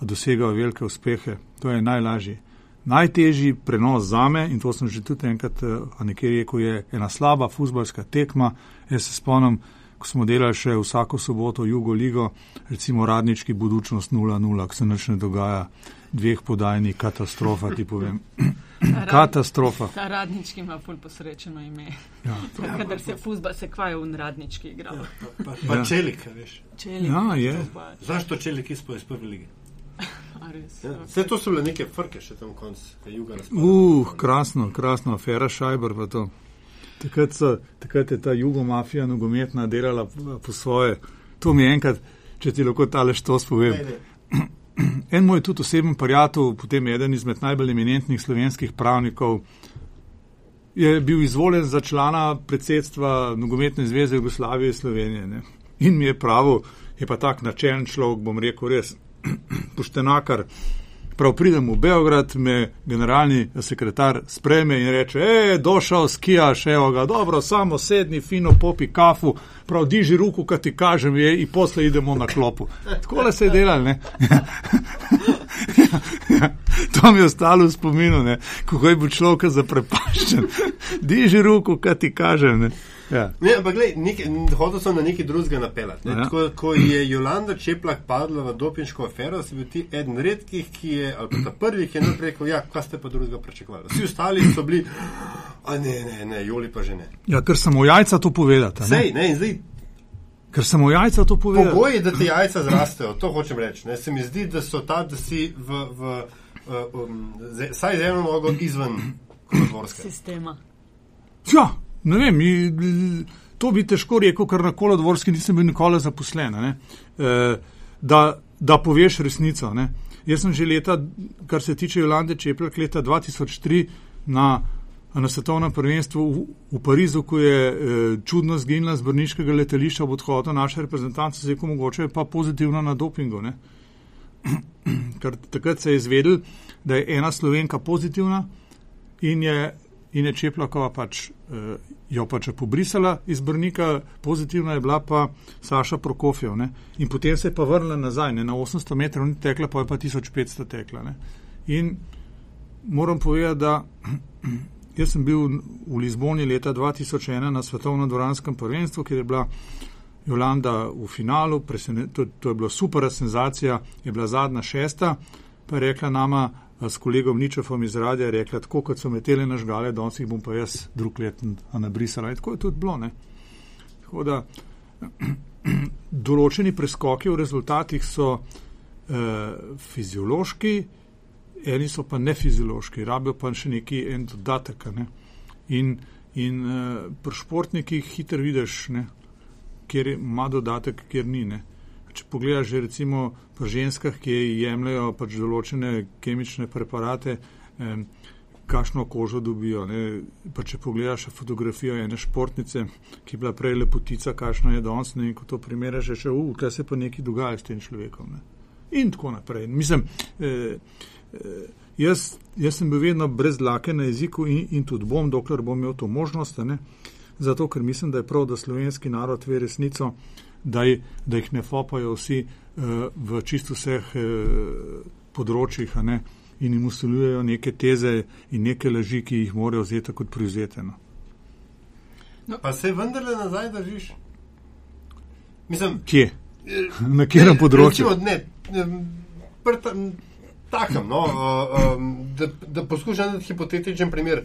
dosegajo velike uspehe. To je najlažje. Najtežji prenos za me, in to sem že tudi enkrat nekje rekel, je ena slaba futbalska tekma. Jaz se spomnim, ko smo delali še vsako soboto Jugo Ligo, recimo radnički budučnost 0-0, ko se nič ne dogaja, dveh podajni, katastrofa, ti povem. Katastrofa. Ta radnički ima ful posrečeno ime. Ja. Kadar se fuzbal se kvajo v radnički igral. Ja, pa, pa, pa ja. čelik, veš. Čelik. Ja, je. Zašto čelik izpoj iz prve lige? Ja. Vse to so bile neke frke še tam konc juga razpada. Uh, krasno, krasno, afera Šajber pa to. Takrat, so, takrat je ta jugomafija nogometna delala po svoje. To mi je enkrat, če ti lahko tale što spovem. Ne, ne. En moj tudi oseben prijatelj, potem eden izmed najbolj eminentnih slovenskih pravnikov, je bil izvoljen za člana predsedstva Nogometne zveze Jugoslavije in Slovenije. Ne. In mi je pravil, je pa tak načelen človek, bom rekel res, [CLEARS THROAT] poštenakar. Prav pridem v Beograd, me generalni sekretar spreme in reče: E, došel skijaš, evo ga, dobro, samo sedni, fino popi kafu, prav diži ruku, kad ti kažem, je, in posle idemo na klopu. Tako le se je delal, ne? [LAUGHS] to mi je ostalo v spominu, ne? kako je bil človek zaprepaščen. [LAUGHS] Diži ruku, kad ti kažem. Ne? Ja. Ne, ampak hodil sem na neki drugega napelat. Ne? Ja. Tako, ko je Jolanda Čeplak padla v dopinško afero, si bil ti eden redkih, ki je, ali pa ta prvi, ki je najprej rekel, ja, kaj ste pa drugega pričakovali. Vsi ostali so bili, a ne, ne, ne, Joli pa že ne. ja, ker sem v jajca to povedati. Zdaj, ne, in zdaj Ker sem v jajca to povedal. pogoji, da ti jajca zrastejo, to hočem reči. Ne? Se mi zdi, da so ta, da si v, v uh, um, z, saj z eno nogo izven kolodvorske. Sistema. Ja, ne vem, to bi težko rekel, ker na kolodvorski nisem bil nikoli zaposlen. ne. E, da, da poveš resnico. Ne. Jaz sem že leta, kar se tiče Jolande Čeplak, leta 2003 na, na svetovnem prvenstvu v, v Parizu, ko je e, čudno zginila z brniškega letališča ob odhodu naše reprezentance, zdaj ko mogoče pa pozitivno na dopingu. [CLEARS THROAT] Ker takrat se je izvedel, da je ena slovenka pozitivna in je in je Čeplakova pač, eh, jo pač pobrisala iz Brnika, pozitivna je bila pa Saša Prokofjev. Ne? In potem se je pa vrnila nazaj, ne? na 800 metrov ni tekla, pa je pa 1500 tekla. Ne? In moram povedati, da [CLEARS THROAT] jaz sem bil v Lizboni leta 2001 na svetovnem dvoranskem prvenstvu, kjer je bila Jolanda v finalu, presene, to, to je bila super senzacija, je bila zadnja šesta, pa je rekla nama, s kolegom Ničefom iz Radija rekla, tako kot so metele na žgale, danes jih bom pa jaz drug let nabrisala. In tako je tudi bilo. Ne? Tako da [CLEARS THROAT] določeni preskoki v rezultatih so eh, fiziološki, eni so pa nefiziološki, rabijo pa še neki en dodatek. Ne? In, in eh, pri športnikih hitro vidiš, ne? kjer ima dodatek, kjer ni. Ne? Če pogledaš že recimo pri ženskah, ki jemljajo pač določene kemične preparate, eh, kakšno kožo dobijo. Ne? Pa če pogledaš fotografijo ene športnice, ki je bila prej lepotica, kakšno je danes, ne? in ko to primeraš, že uf, kaj se pa nekaj dogaja s tem človekom. Ne? In tako naprej. Mislim, eh, eh, jaz, jaz sem bil vedno brez dlake na jeziku in, in tudi bom, dokler bom imel to možnost. Ne? Zato, ker mislim, da je prav, da slovenski narod ve resnico, da, je, da jih ne fopajo vsi uh, v čisto vseh uh, področjih ne, in jim usiljujejo neke teze in neke laži, ki jih morajo vzeti kot prizeteno. No. Pa se vendarle nazaj držiš? Mislim, Kje? [LAUGHS] Na katerem področju? Recimo, ne, prta, takem, no, uh, um, da, da poskušam dati hipotetičen primer.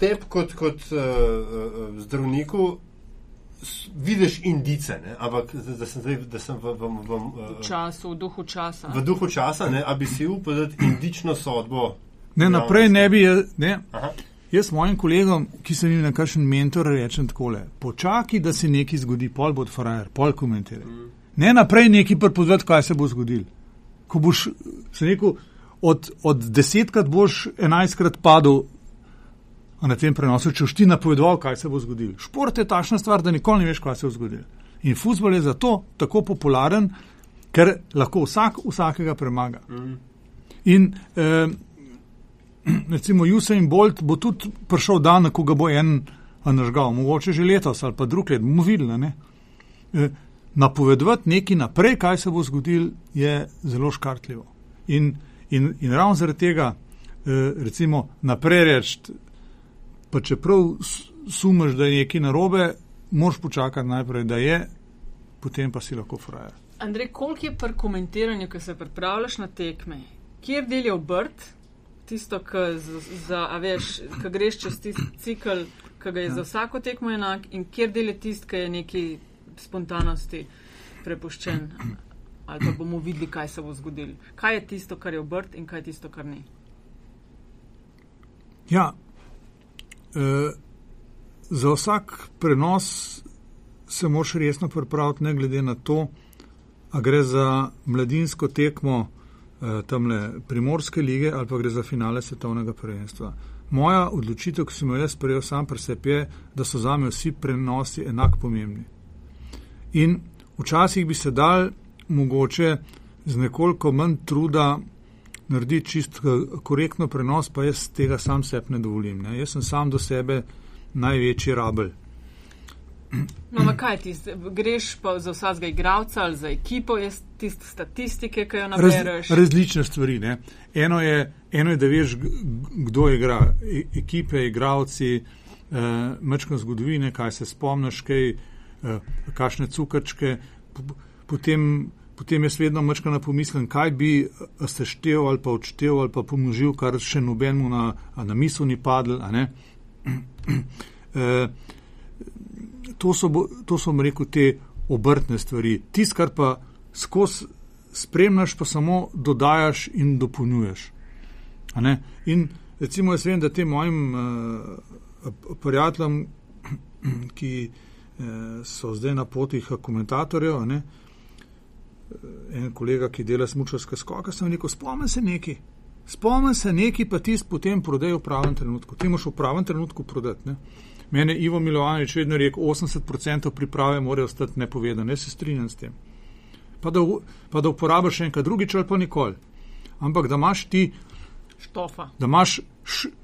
Tep kot, kot uh, uh, zdravniku vidiš indice, ne? ampak da sem, zdaj, da sem v, v, v, v, v času, v duhu časa. V duhu časa, ne? a bi si upal dati indično sodbo Ne, naprej ne bi. Ne, Aha. jaz mojim kolegom, ki sem jim nekakšen mentor, rečem takole: počakaj, da se nekaj zgodi, pol bo frajer, pol komentiraj. Ne naprej neki pripovedati, kaj se bo zgodil. Ko boš se rekel, od, od desetkrat boš enajstkrat padel na tem prenosu, če boš ti napovedoval, kaj se bo zgodil. Šport je takšna stvar, da nikoli ne veš, kaj se bo zgodil. In futbol je zato tako popularen, ker lahko vsak vsakega premaga. In eh, recimo Usain Bolt bo tudi prišel dan, ko ga bo en nažgal, mogoče že letos ali pa drug let, bomo videli. ne. Eh, Napovedovati nekaj naprej, kaj se bo zgodil, je zelo škartljivo. In, in, in ravno zaradi tega, eh, recimo, naprej reči, pa čeprav s- sumiš, da je nekaj narobe, moraš počakati najprej, da je, potem pa si lahko frajer. Andrej, koliko je pri komentiranju, ko se pripravljaš na tekme, kjer del je obrt, tisto, ki za, a veš, ko greš čez tisti cikl, ki ga je ja. za vsako tekmo enak, in kjer del je tisti, ki je neki spontanosti prepuščen. Ali pa bomo videli, kaj se bo zgodilo. Kaj je tisto, kar je obrt in kaj je tisto, kar ni. Ja, e, za vsak prenos se moraš resno pripraviti, ne glede na to, a gre za mladinsko tekmo e, tamle primorske lige ali pa gre za finale svetovnega prvenstva. Moja odločitev, ki sem jo jaz sprejel sam pri sebi, je, da so za me vsi prenosi enak pomembni. In včasih bi se dal mogoče z nekoliko manj truda narediti čist eh, korektno prenos, pa jaz tega sam sebi ne dovolim. Ne. Jaz sem sam do sebe največji rabelj. [CLEARS THROAT] No, ma kaj ti, greš pa za vsakega igralca ali za ekipo, je tiste statistike, ki jo Raz, nabereš. različne stvari. Ne. Eno je, eno je, da veš, kdo igra, e, ekipe, igravci, eh, mečko zgodovine, kaj se spomniš, kaj, eh, kakšne cukrčke. P- Potem, potem jaz vedno mečko napomislim, kaj bi eh, seštev ali pa odštev ali pa pomnožil, kar še nobenemu na, na misel ni padlo. [CLEARS THROAT] Eh, to so, bom rekel, te obrtne stvari. Tisto, kar pa skozi spremljaš, pa samo dodajaš in dopolnjuješ. In recimo, jaz vem, da tem mojim uh, prijateljem, [CLEARS THROAT] ki uh, so zdaj na potih komentatorjev, ne, eh, en kolega, ki dela smučarske skoke, sem rekel, spomni se neki. Spomni se neki, pa tisti potem prodaj v pravem trenutku. Ti moš v pravem trenutku prodati. Ne? Mene Ivo Milovanovič vedno rekel, 80% priprave mora ostati nepovedano. Jaz se strinjam s tem. Pa da, pa da uporabiš enkrat drugič ali pa nikoli. Ampak da imaš ti Štofa. da imaš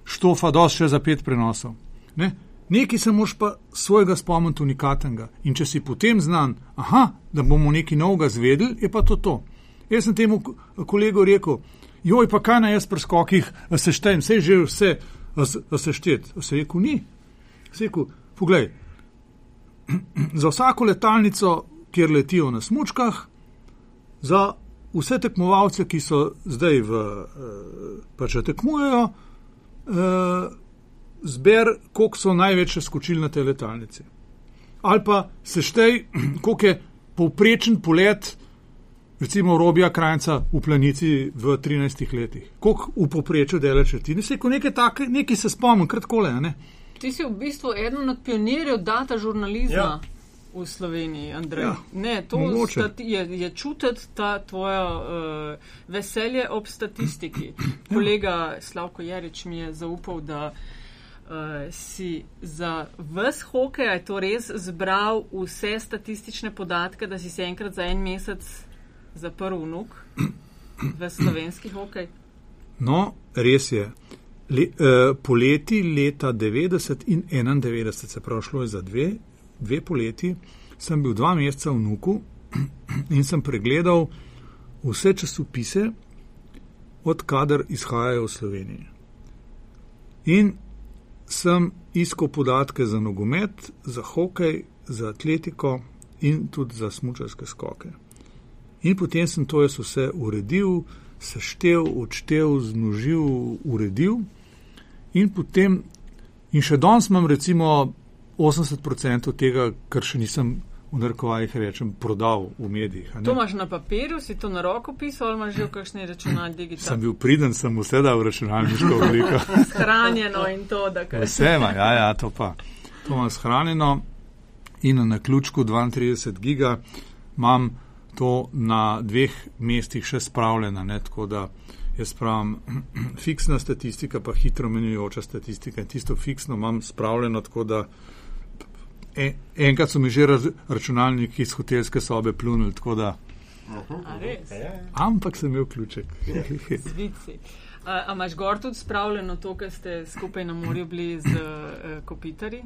štofa dosti še za pet prenosov. Ne? Nekaj se moš pa svojega spomniti unikatnega. In če si potem znan, aha, da bomo nekaj novega zvedeli, je pa to to. Jaz sem temu ko- kolegu rekel, joj, pa kaj naj jaz pri skokih a seštejem, vse že vse a s- a seštet. A Se je rekel, ni. Se je rekel, poglej, [CLEARS THROAT] za vsako letalnico, kjer letijo na smučkah, za vse tekmovalce, ki so zdaj v, eh, pač tekmujejo, eh, zber, koliko so največje skočili na tej letalnici. Ali pa seštej, [CLEARS THROAT] koliko je povprečen polet, recimo Robija Krajca v planici v 13 letih. Koliko v povprečju dela četrtine, se ko nekaj take, nekaj se spomnim, kratkole, a ne? Ti si v bistvu eden od pionirjev data žurnalizma. Ja. V Sloveniji, Andrej. Ja, ne, to stati, je, je čutiti ta tvoje uh, veselje ob statistiki. [CLEARS THROAT] Kolega Slavko Jarič mi je zaupal, da uh, si za vse hokej, a je to res, zbral vse statistične podatke, da si se enkrat za en mesec zaprl vnuk v slovenski hokej. No, res je. Le, eh, poleti leta 90 in 91, se pravi, šlo je za dve, dve poleti, sem bil dva meseca v Nuku [CLEARS THROAT] in sem pregledal vse časopise, odkadar izhajajo v Sloveniji. In sem iskal podatke za nogomet, za hokej, za atletiko in tudi za smučarske skoke. In potem sem to jaz vse uredil, seštev, odštev, zmnožil, uredil. In potem, in še danes imam recimo 80% tega, kar še nisem v narekovajih rečem, prodal v medijih. To imaš na papirju, si to na roko pisal ali imaš že v kakšni računalniški digitalni? Sem bil priden, sem vse dal v računalniško [LAUGHS] obliko. Shranjeno in to, da kaj. Vse ima, ja, ja, to pa. To imam shranjeno in na ključku 32 giga imam to na dveh mestih še spravljeno, ne, tako da jaz pravim, [CLEARS THROAT] fiksna statistika, pa hitro menjujoča statistika in tisto fiksno imam spravljeno, tako da en, enkrat so mi že raz, računalniki iz hotelske sobe plunili, tako da. A res? Ampak sem imel ključek. Zvici. A a imaš gor tudi spravljeno to, kar ste skupaj na morju bili z uh, kopitari,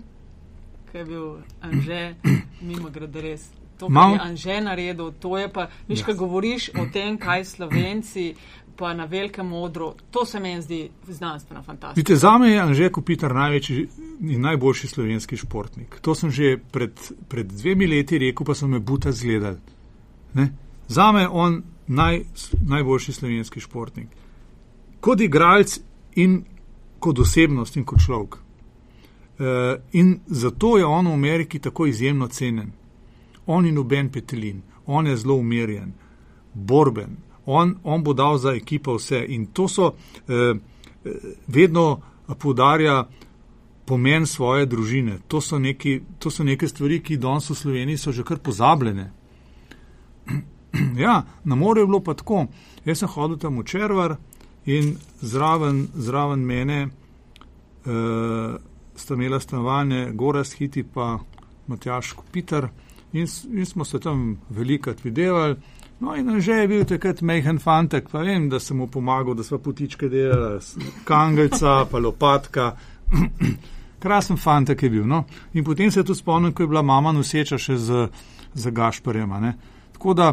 ki je bil Anže, mimo grede res. To, kar Mam- je Anže naredil, to je pa, viš, ko govoriš o tem, kaj Slovenci pa na velikem odru, to se meni zdi znanstveno fantastično. Vidite, za me je Anže Kopitar največji in najboljši slovenski športnik. To sem že pred, pred dvemi leti rekel, pa so me buta zgledali. Ne? Za me je on naj, najboljši slovenski športnik. Kot igralec in kot osebnost in kot človek. E, in zato je on v Ameriki tako izjemno cenjen. On in noben petelin, on je zelo umirjen, borben, on, on bo dal za ekipo vse. In to so eh, eh, vedno poudarja pomen svoje družine. To so, neki, to so neke stvari, ki danes v Sloveniji so že kar pozabljene. [CLEARS THROAT] ja, na morju je bilo pa tako. Jaz sem hodil tam v Červar in zraven, zraven mene uh, sta imela stanovanje Goras Hiti pa Matjaš Kopitar in, in smo se tam velikrat videvali. No, in že je bil takrat mehen fantek, pa vem, da sem mu pomagal, da smo potičke delali, kangelca, pa lopatka. [CLEARS THROAT] Krasen fantek je bil. No? In potem se tudi spomnim, ko je bila mama noseča še z, z Gašparjem. Tako da,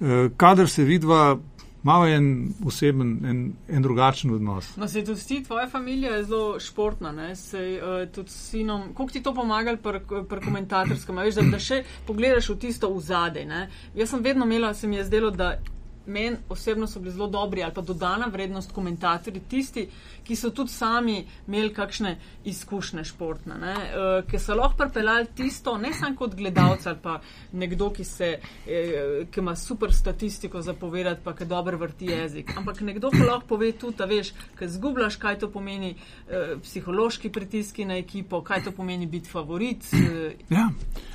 eh, kadar se vidva, malo en oseben, en, en drugačen odnos. No, se tudi ti, tvoja družina je zelo športna, ne? Sej, uh, tudi s sinom. Kako ti to pomaga pri pr komentatorskem? Veš, da, da še pogledaš v tisto v zadej. Jaz sem vedno imela, se mi je zdelo, da meni osebno so bili zelo dobri ali pa dodana vrednost komentatorji, tisti, ki so tudi sami imeli kakšne izkušnje športne, uh, ki so lahko pripeljali tisto, ne samo kot gledalec ali pa nekdo, ki, se, eh, ki ima super statistiko za povedati, pa ki dobro vrti jezik, ampak nekdo, ki lahko pove tudi, da veš, ki zgubljaš, kaj to pomeni eh, psihološki pritiski na ekipo, kaj to pomeni biti favorit. Eh, Ja.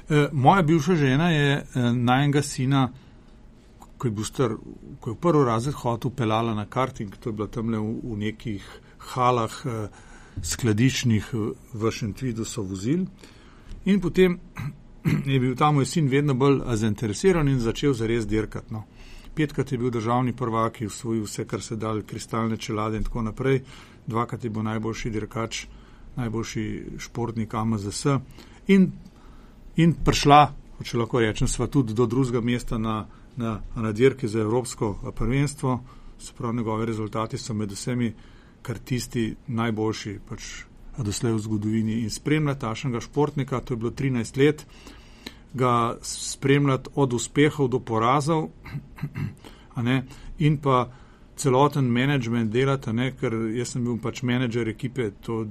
E, moja bivša žena je e, najnega sina, ko je, star, ko je v prvi razred hotel, pelala na karting, to je bila tam v, v nekih halah e, skladiščnih e, v Šentvidu so vozili. In potem [CLEARS THROAT] je bil tam moj sin vedno bolj a, zainteresiran in začel zares dirkati. No. Petkrat je bil državni prvak, je usvojil vse, kar se dal, kristalne čelade in tako naprej. Dvakrat je bil najboljši dirkač, najboljši športnik AMZS. In in prišla, če lahko rečem, sva tudi do drugega mesta na, na, na dirki za Evropsko eh, prvenstvo. Se pravi, njegove rezultati so med vsemi kartisti najboljši pač doslej v zgodovini. In spremljati tašnega športnika, to je bilo 13 let, ga spremljati od uspehov do porazov [CLEARS THROAT] ne, in pa celoten management delati, ne, ker jaz sem bil pač menedžer ekipe, to,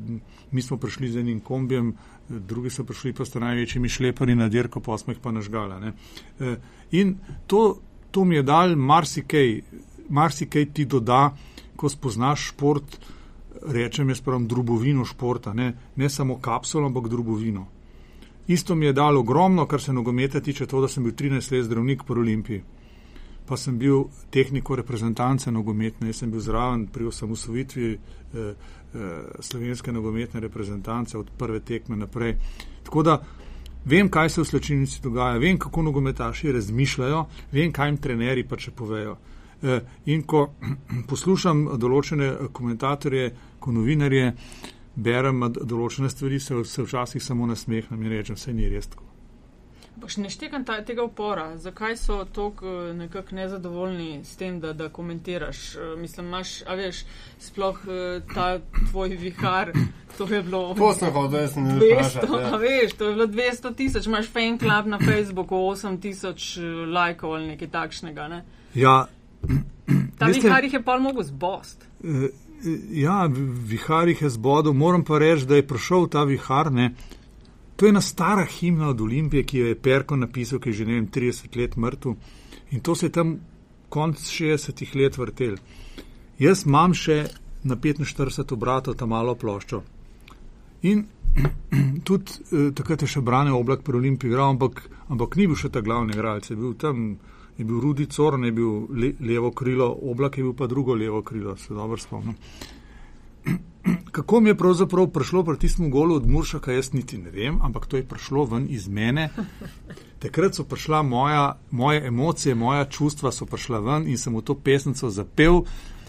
mi smo prišli z enim kombijem, drugi so prišli pa sta največjimi šlepari na dirko, pa smo jih pa nažgala. Ne. E, In to, to mi je dal marsikaj, marsikaj ti doda, ko spoznaš šport, rečem jaz pravim drubovino športa, ne, ne samo kapsulo, ampak drubovino. Isto mi je dalo ogromno, kar se nogometa tiče, to, da sem bil 13 let zdravnik po Olimpiji. Pa sem bil tehniko reprezentance nogometne, jaz sem bil zraven pri osamosvojitvi eh, eh, slovenske nogometne reprezentance od prve tekme naprej. Tako da vem, kaj se v slčilnici dogaja, vem, kako nogometaši razmišljajo, vem, kaj jim trenerji pa če povejo. Eh, in ko [CLEARS THROAT] poslušam določene komentatorje, ko novinarje, berem določene stvari, se, se včasih samo nasmehnem in rečem, vse ni res tako. Pač ne štekam ta, tega upora. Zakaj so tako nekako nezadovoljni s tem, da, da komentiraš? Eh, Mislim, imaš, a veš, sploh eh, ta tvoj vihar, to je bilo. To sem hodil, jaz sem ne 200, vprašal. a Ja. veš, to je bilo 200 tisoč, imaš fan club na Facebooku, 8 tisoč eh, lajkov ali nekaj takšnega. Ne? Ja, Ta Veste- vihar jih je pa mogel zbost. Eh, Ja, vihar jih je zbodel. Moram pa reči, da je prišel ta vihar, ne, To je ena stara himna od Olimpije, ki jo je Perko napisal, ki je že ne vem, 30 let mrtev in to se je tam konc 60-ih let vrtel. Jaz imam še na 45 obratov ta malo ploščo. In [CLEARS THROAT] tudi eh, takrat je še brane oblak pri Olimpiji igral, ampak, ampak ni bil še ta glavni igralec, je bil tam. Je bil Rudi Corn, je bil le, levo krilo, oblak je bil pa drugo levo krilo, se dobro spomnim kako mi je pravzaprav prišlo pri tistem golu od Muršaka, jaz niti ne vem, ampak to je prišlo ven iz mene. Takrat so prišla moja, moje emocije, moja čustva so prišla ven in sem v to pesnico zapel.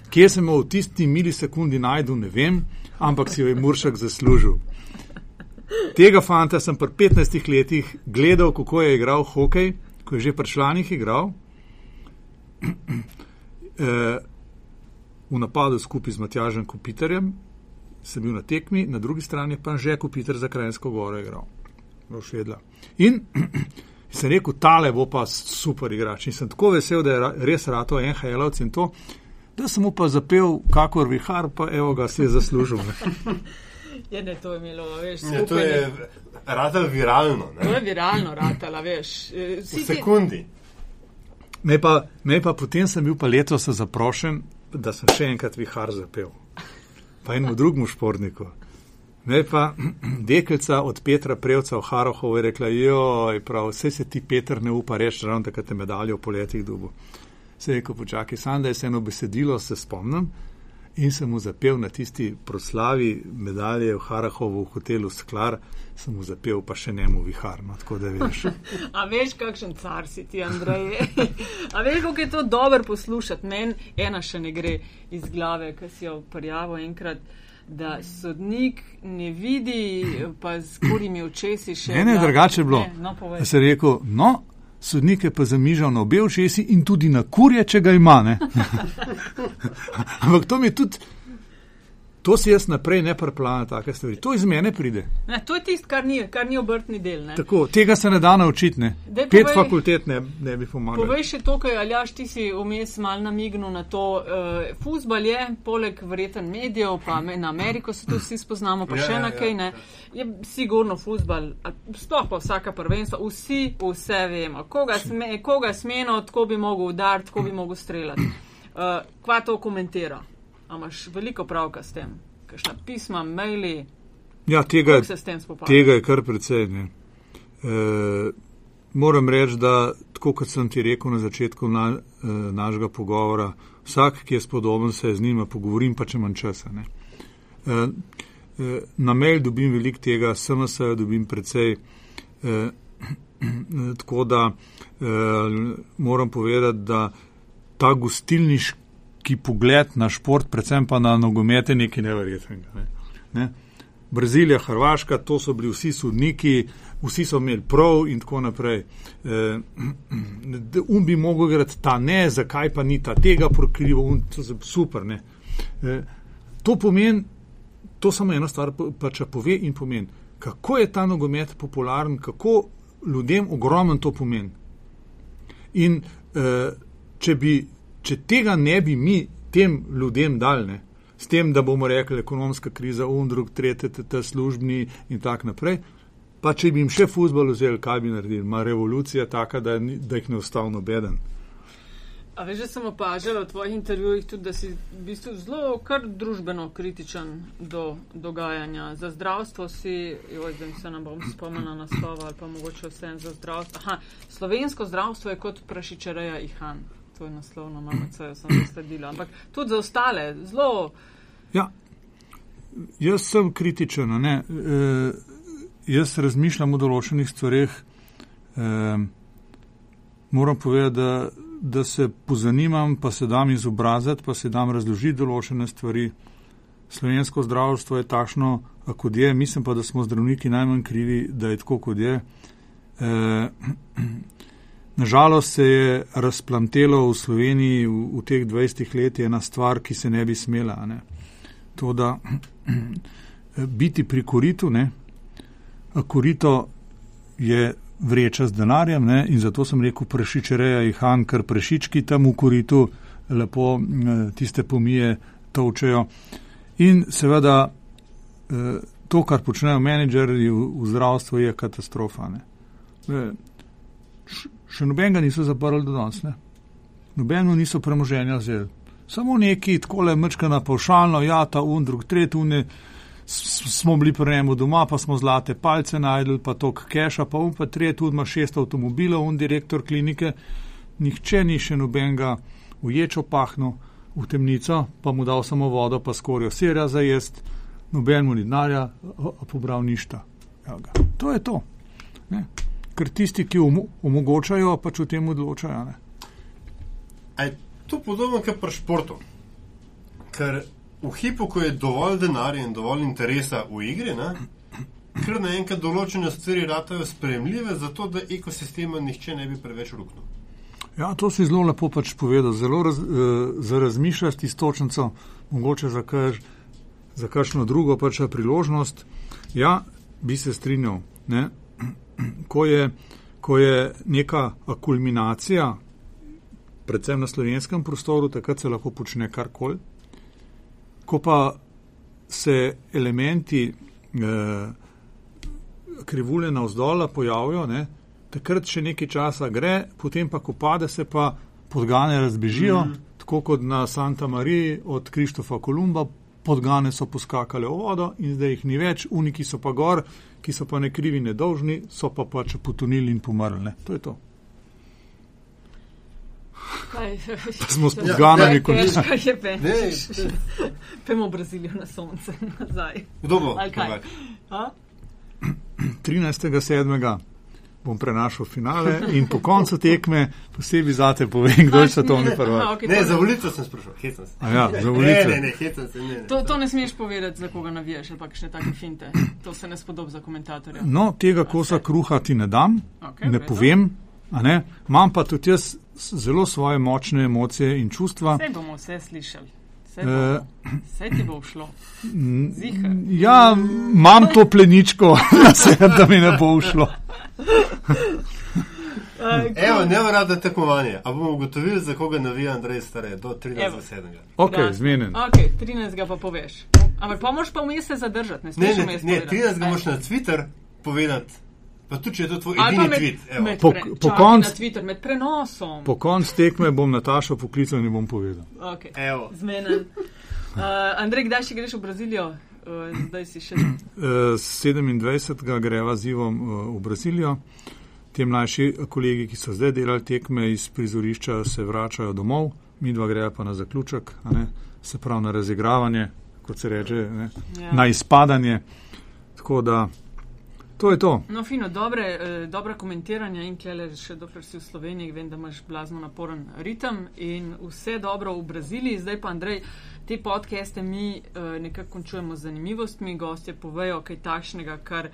Kje sem jo v tisti milisekundi najdel, ne vem, ampak si jo je Muršak zaslužil. Tega fanta sem pri 15 letih gledal, kako je igral hokej, ko je že pri članih igral. [CLEARS THROAT] Eh, v napadu skupaj z Matjažem Kopitarjem, sem bil na tekmi, na drugi strani pa že Kopitar za Krajinsko goro igral. In [CLEARS THROAT] sem rekel, tale bo pa super igrač. In sem tako vesel, da je res rato NHL-ovc in to, da sem mu pa zapel, kakor vihar, pa evo ga si je zaslužil. Je, [LAUGHS] ne, to je imelo, veš, ja, to je ratalo viralno. Ne? To je viralno ratalo, veš. V sekundi. Me pa, me pa potem sem bil pa letos zaprošen da sem še enkrat vihar zapel. Pa enemu drugemu športniku. Me pa [CLEARS THROAT] deklica od Petra Prevca v Harohovu je rekla, joj, prav, vse se ti Petr ne upa reči, ravno tako te medalje v poletih dubu. Se je rekel, počakaj, sam da je se eno besedilo, se spomnim in sem mu zapel na tisti proslavi medalje v Harahovu v hotelu Sklar, sem mu zapel pa še njemu viharno, tako da veš. [LAUGHS] A veš, kakšen car si ti, Andrej? [LAUGHS] A veš, kako je to dobro poslušati? Meni ena še ne gre iz glave, ker si jo prijavil enkrat. Da sodnik ne vidi, pa z kurimi očesi še. Ne, ne, drugače je bilo. Ne, no, se je rekel, no, sodnike pa zamižal na obe očesi in tudi na kurje, če ga ima. [LAUGHS] Ampak to mi je tudi. To si jaz naprej ne preplanjam, take stvari. To iz mene pride. Ne, to je tisto, kar ni, kar ni obrtni del. Tako, tega se ne da naučiti. Ne. Pet povej, fakultet ne, ne bi pomagalo. Povej še to, kaj Aljaš, ti si vmes mal namignil na to. Uh, Fusbal je, poleg verjeten medijev, pa na Ameriko se tu vsi spoznamo, pa ja, še ja, na kaj ne. Je sigurno fusbal, sploh pa vsaka prvenstva, vsi vse vemo. Koga, sme, koga smeno, tako bi mogel udariti, tako bi mogel streljati. Uh, kva to komentira? Imaš veliko pravka s tem, kakšna pisma, maili. Ja, tega, tega je kar precej. E, moram reči, da tako kot sem ti rekel na začetku na, e, našega pogovora, vsak, ki je spodoben, se z njima pogovorim, pa če manj časa. E, e, na mail dobim veliko tega, se dobim precej. E, [CLEARS THROAT] tako da e, moram povedati, da ta gostilniški ki pogled na šport, predvsem pa na nogomet, je nekaj neverjetnega. Ne? Ne? Brazilija, Hrvaška, to so bili vsi sodniki, vsi so imeli prav in tako naprej. E, [CLEARS THROAT] um bi mogel igrati ta ne, zakaj pa ni ta tega prokrivo, um, to je super. E, to pomeni, to samo ena stvar pa če pove in pomeni, kako je ta nogomet popularen, kako ljudem ogromen to pomeni. In e, če bi če tega ne bi mi tem ljudem dali, s tem, da bomo rekli, ekonomska kriza, undrug, tretje, te službni in tako naprej, pa če bi jim še futbol vzeli, kaj bi naredili, ima revolucija taka, da, da jih ne ostavno beden. A veš, da sem opažala v tvojih intervjujih tudi, da si v bistvu zelo kar družbeno kritičen do dogajanja. Za zdravstvo si, joj, zdaj se nam bom spomnila na slova ali pa mogoče vse za zdravstvo. Aha, slovensko zdravstvo je kot prašičareja ihan to je naslov na MMC, sem zasledila. Ampak tudi za ostale, zelo. Ja, jaz sem kritičen. E, jaz razmišljam o določenih stvareh. E, moram povedati, da, da se pozanimam, pa se dam izobraziti, pa se dam razložiti določene stvari. Slovensko zdravstvo je takšno, kot je, mislim pa, da smo zdravniki najmanj krivi, da je tako, kot je. E, Nažalost se je razplantelo v Sloveniji v, v teh 20 letih ena stvar, ki se ne bi smela. Ne. To, da [CLEARS THROAT] biti pri koritu, ne. korito je vreča z denarjem ne, in zato sem rekel prešičereja ihan, ker prešički tam v koritu lepo tiste pomije točejo. In seveda to, kar počnejo menedžerji v, v zdravstvu, je katastrofa. Ne. Še nobenega niso zaprli do danes, nobeno niso premoženja vzeli. Samo neki tako le mrčka na pavšalno, ja, ta un, drug, tretjune. Smo bili pri njemu doma, pa smo zlate palce najdel, pa tok keša, pa um pa tretji tudi ima šest avtomobilov, un direktor klinike. Nihče ni še nobenega uječo pahno v temnico, pa mu dal samo vodo, pa skorjo serja za jest, noben mu ni denarja, pobral ništa. Ja, to je to. Ne? Ker tisti, ki omogočajo, pač o tem odločajo. Ne? Je to podobno kot pri športu? Ker v hipu, ko je dovolj denarja in dovolj interesa v igri, ne, kar naenkrat določene stvari ratajo spremljive, zato da ekosistema nihče ne bi preveč ruknil. Ja, to si zelo lepo pač povedal, zelo raz, uh, za razmišljati istočnico, mogoče za, kaž, za kakšno drugo pač priložnost. Ja, bi se strinjal. Ne? Ko, je, ko je neka akulminacija, predvsem na slovenskem prostoru, takrat se lahko počne karkoli. Ko pa se elementi eh, krivulje na vzdola pojavijo, ne, takrat še nekaj časa gre, potem pa, ko pade, se pa podgane razbežijo, mm. tako kot na Santa Mariji od Krištofa Kolumba. Podgane so poskakale v vodo in zdaj jih ni več, uniki so pa gor, ki so pa ne krivi, ne dolžni, so pa pač potonili in pomrli. Ne. To je to. Kaj, pa smo s podganami, kot je že. Pemo v Brazilijo na sonce nazaj. Kdo bo? 13.7 bom prenašal finale in po koncu tekme posebej zate povem, kdo je svetovni prvak. Okay, ne, za volico sem sprašal, hecam se. Ja, za volico. Ne, ne, ne, hecam se. Ne, ne. To, to ne smeš povedati, za koga navijaš, ali pa še take finte. To se ne spodob za komentatorja. No, tega kosa kruha ti ne dam, okay, ne povem. Ne? Imam pa tudi jaz zelo svoje močne emocije in čustva. Vse bomo vse slišali. Vse uh, ti bo šlo. Ja, imam to pleničko [LAUGHS] na sebi, da mi ne bo šlo. [LAUGHS] Evo, ne vem, da tekmovanje. A bomo ugotovili, za koga navija Andrej Stare, do 13.7. Ok, zmenen. Ok, 13. pa poveš. Ampak pa moraš pa vmes se zadržati, ne smeš vmes. Ne, ne, 13. moraš na Twitter povedati. Pa tudi, če je to tvoj edini med, tweet. Med po, po koncu Twitter, med prenosom. Po koncu tekme bom Natašo poklical in bom povedal. Ok, zmenen. [LAUGHS] Uh, Andrej, kdaj še greš v Brazilijo? Uh, zdaj si še. [CLEARS THROAT] Uh, 27. greva z Ivom uh, v Brazilijo. Ti mlajši kolegi, ki so zdaj delali tekme iz prizorišča, se vračajo domov, mi dva greja pa na zaključek, se pravi na razigravanje, kot se reče, ja. na izpadanje. Tako da To je to. No, fino, dobre, eh, dobra komentiranja in klele, še dokler si v Sloveniji, vem, da imaš blazno naporen ritem in vse dobro v Braziliji. Zdaj pa, Andrej, te podcaste mi eh, nekako končujemo z zanimivostmi, gostje povejo kaj takšnega, kar,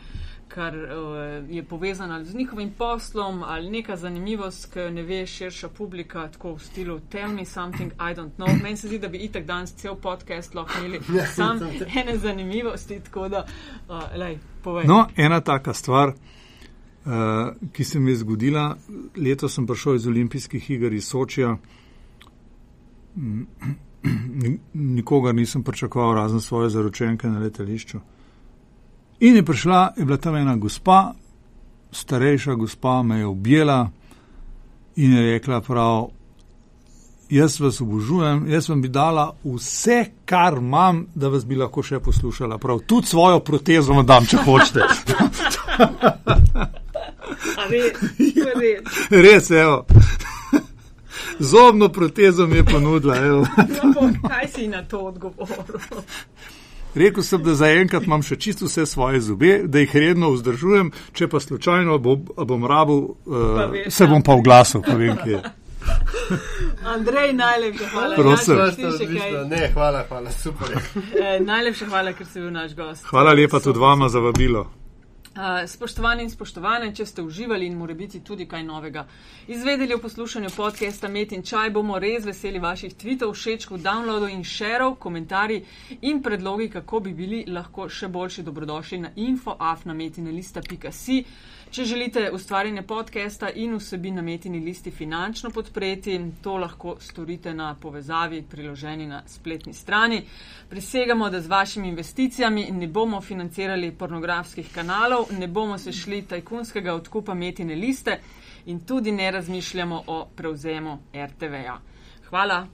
kar eh, je povezano z njihovim poslom ali neka zanimivost, ki jo ne ve širša publika, tako v stilu Tell me something I don't know. Meni se zdi, da bi itak danes cel podcast lahko imeli [LAUGHS] ja, sam ene zanimivosti, tako da, uh, lej. No, ena taka stvar, uh, ki se mi je zgodila, letos sem prišel iz olimpijskih iger iz Sočija, nikogar nisem pričakoval, razen svoje zaročenke na letališču. In je prišla, je bila tam ena gospa, starejša gospa, me je objela in je rekla prav, jaz vas obožujem, jaz vam bi dala vse, kar imam, da vas bi lahko še poslušala. Prav, tudi svojo protezo vam dam, če hočete. [LAUGHS] Res, evo. Zobno protezo mi je ponudila. No, kaj si na to odgovoril? Rekel sem, da zaenkrat imam še čisto vse svoje zobe, da jih redno vzdržujem, če pa slučajno bom, bom rabu, uh, se bom pa v glasu, pa vem, kje je. Andrej, najlepša hvala. Prosim. Ne, hvala, hvala, super. e, najlepša hvala, ker si bil naš gost. Hvala lepa tudi vama za vabilo. Uh, spoštovani in spoštovane, če ste uživali in more biti tudi kaj novega. Izvedeli o poslušanju podcasta Met in Čaj bomo res veseli vaših tweetov, všečkov, downloadov in šerov, komentarji in predlogi, kako bi bili lahko še boljši dobrodošli na infoafnametinalista.si. Če želite ustvarjanje podcasta in vsebi na metini listi finančno podpreti, to lahko storite na povezavi priloženi na spletni strani. Prisegamo, da z vašimi investicijami ne bomo financirali pornografskih kanalov, ne bomo se šli tajkunskega odkupa metine liste in tudi ne razmišljamo o prevzemu RTV-ja. Hvala.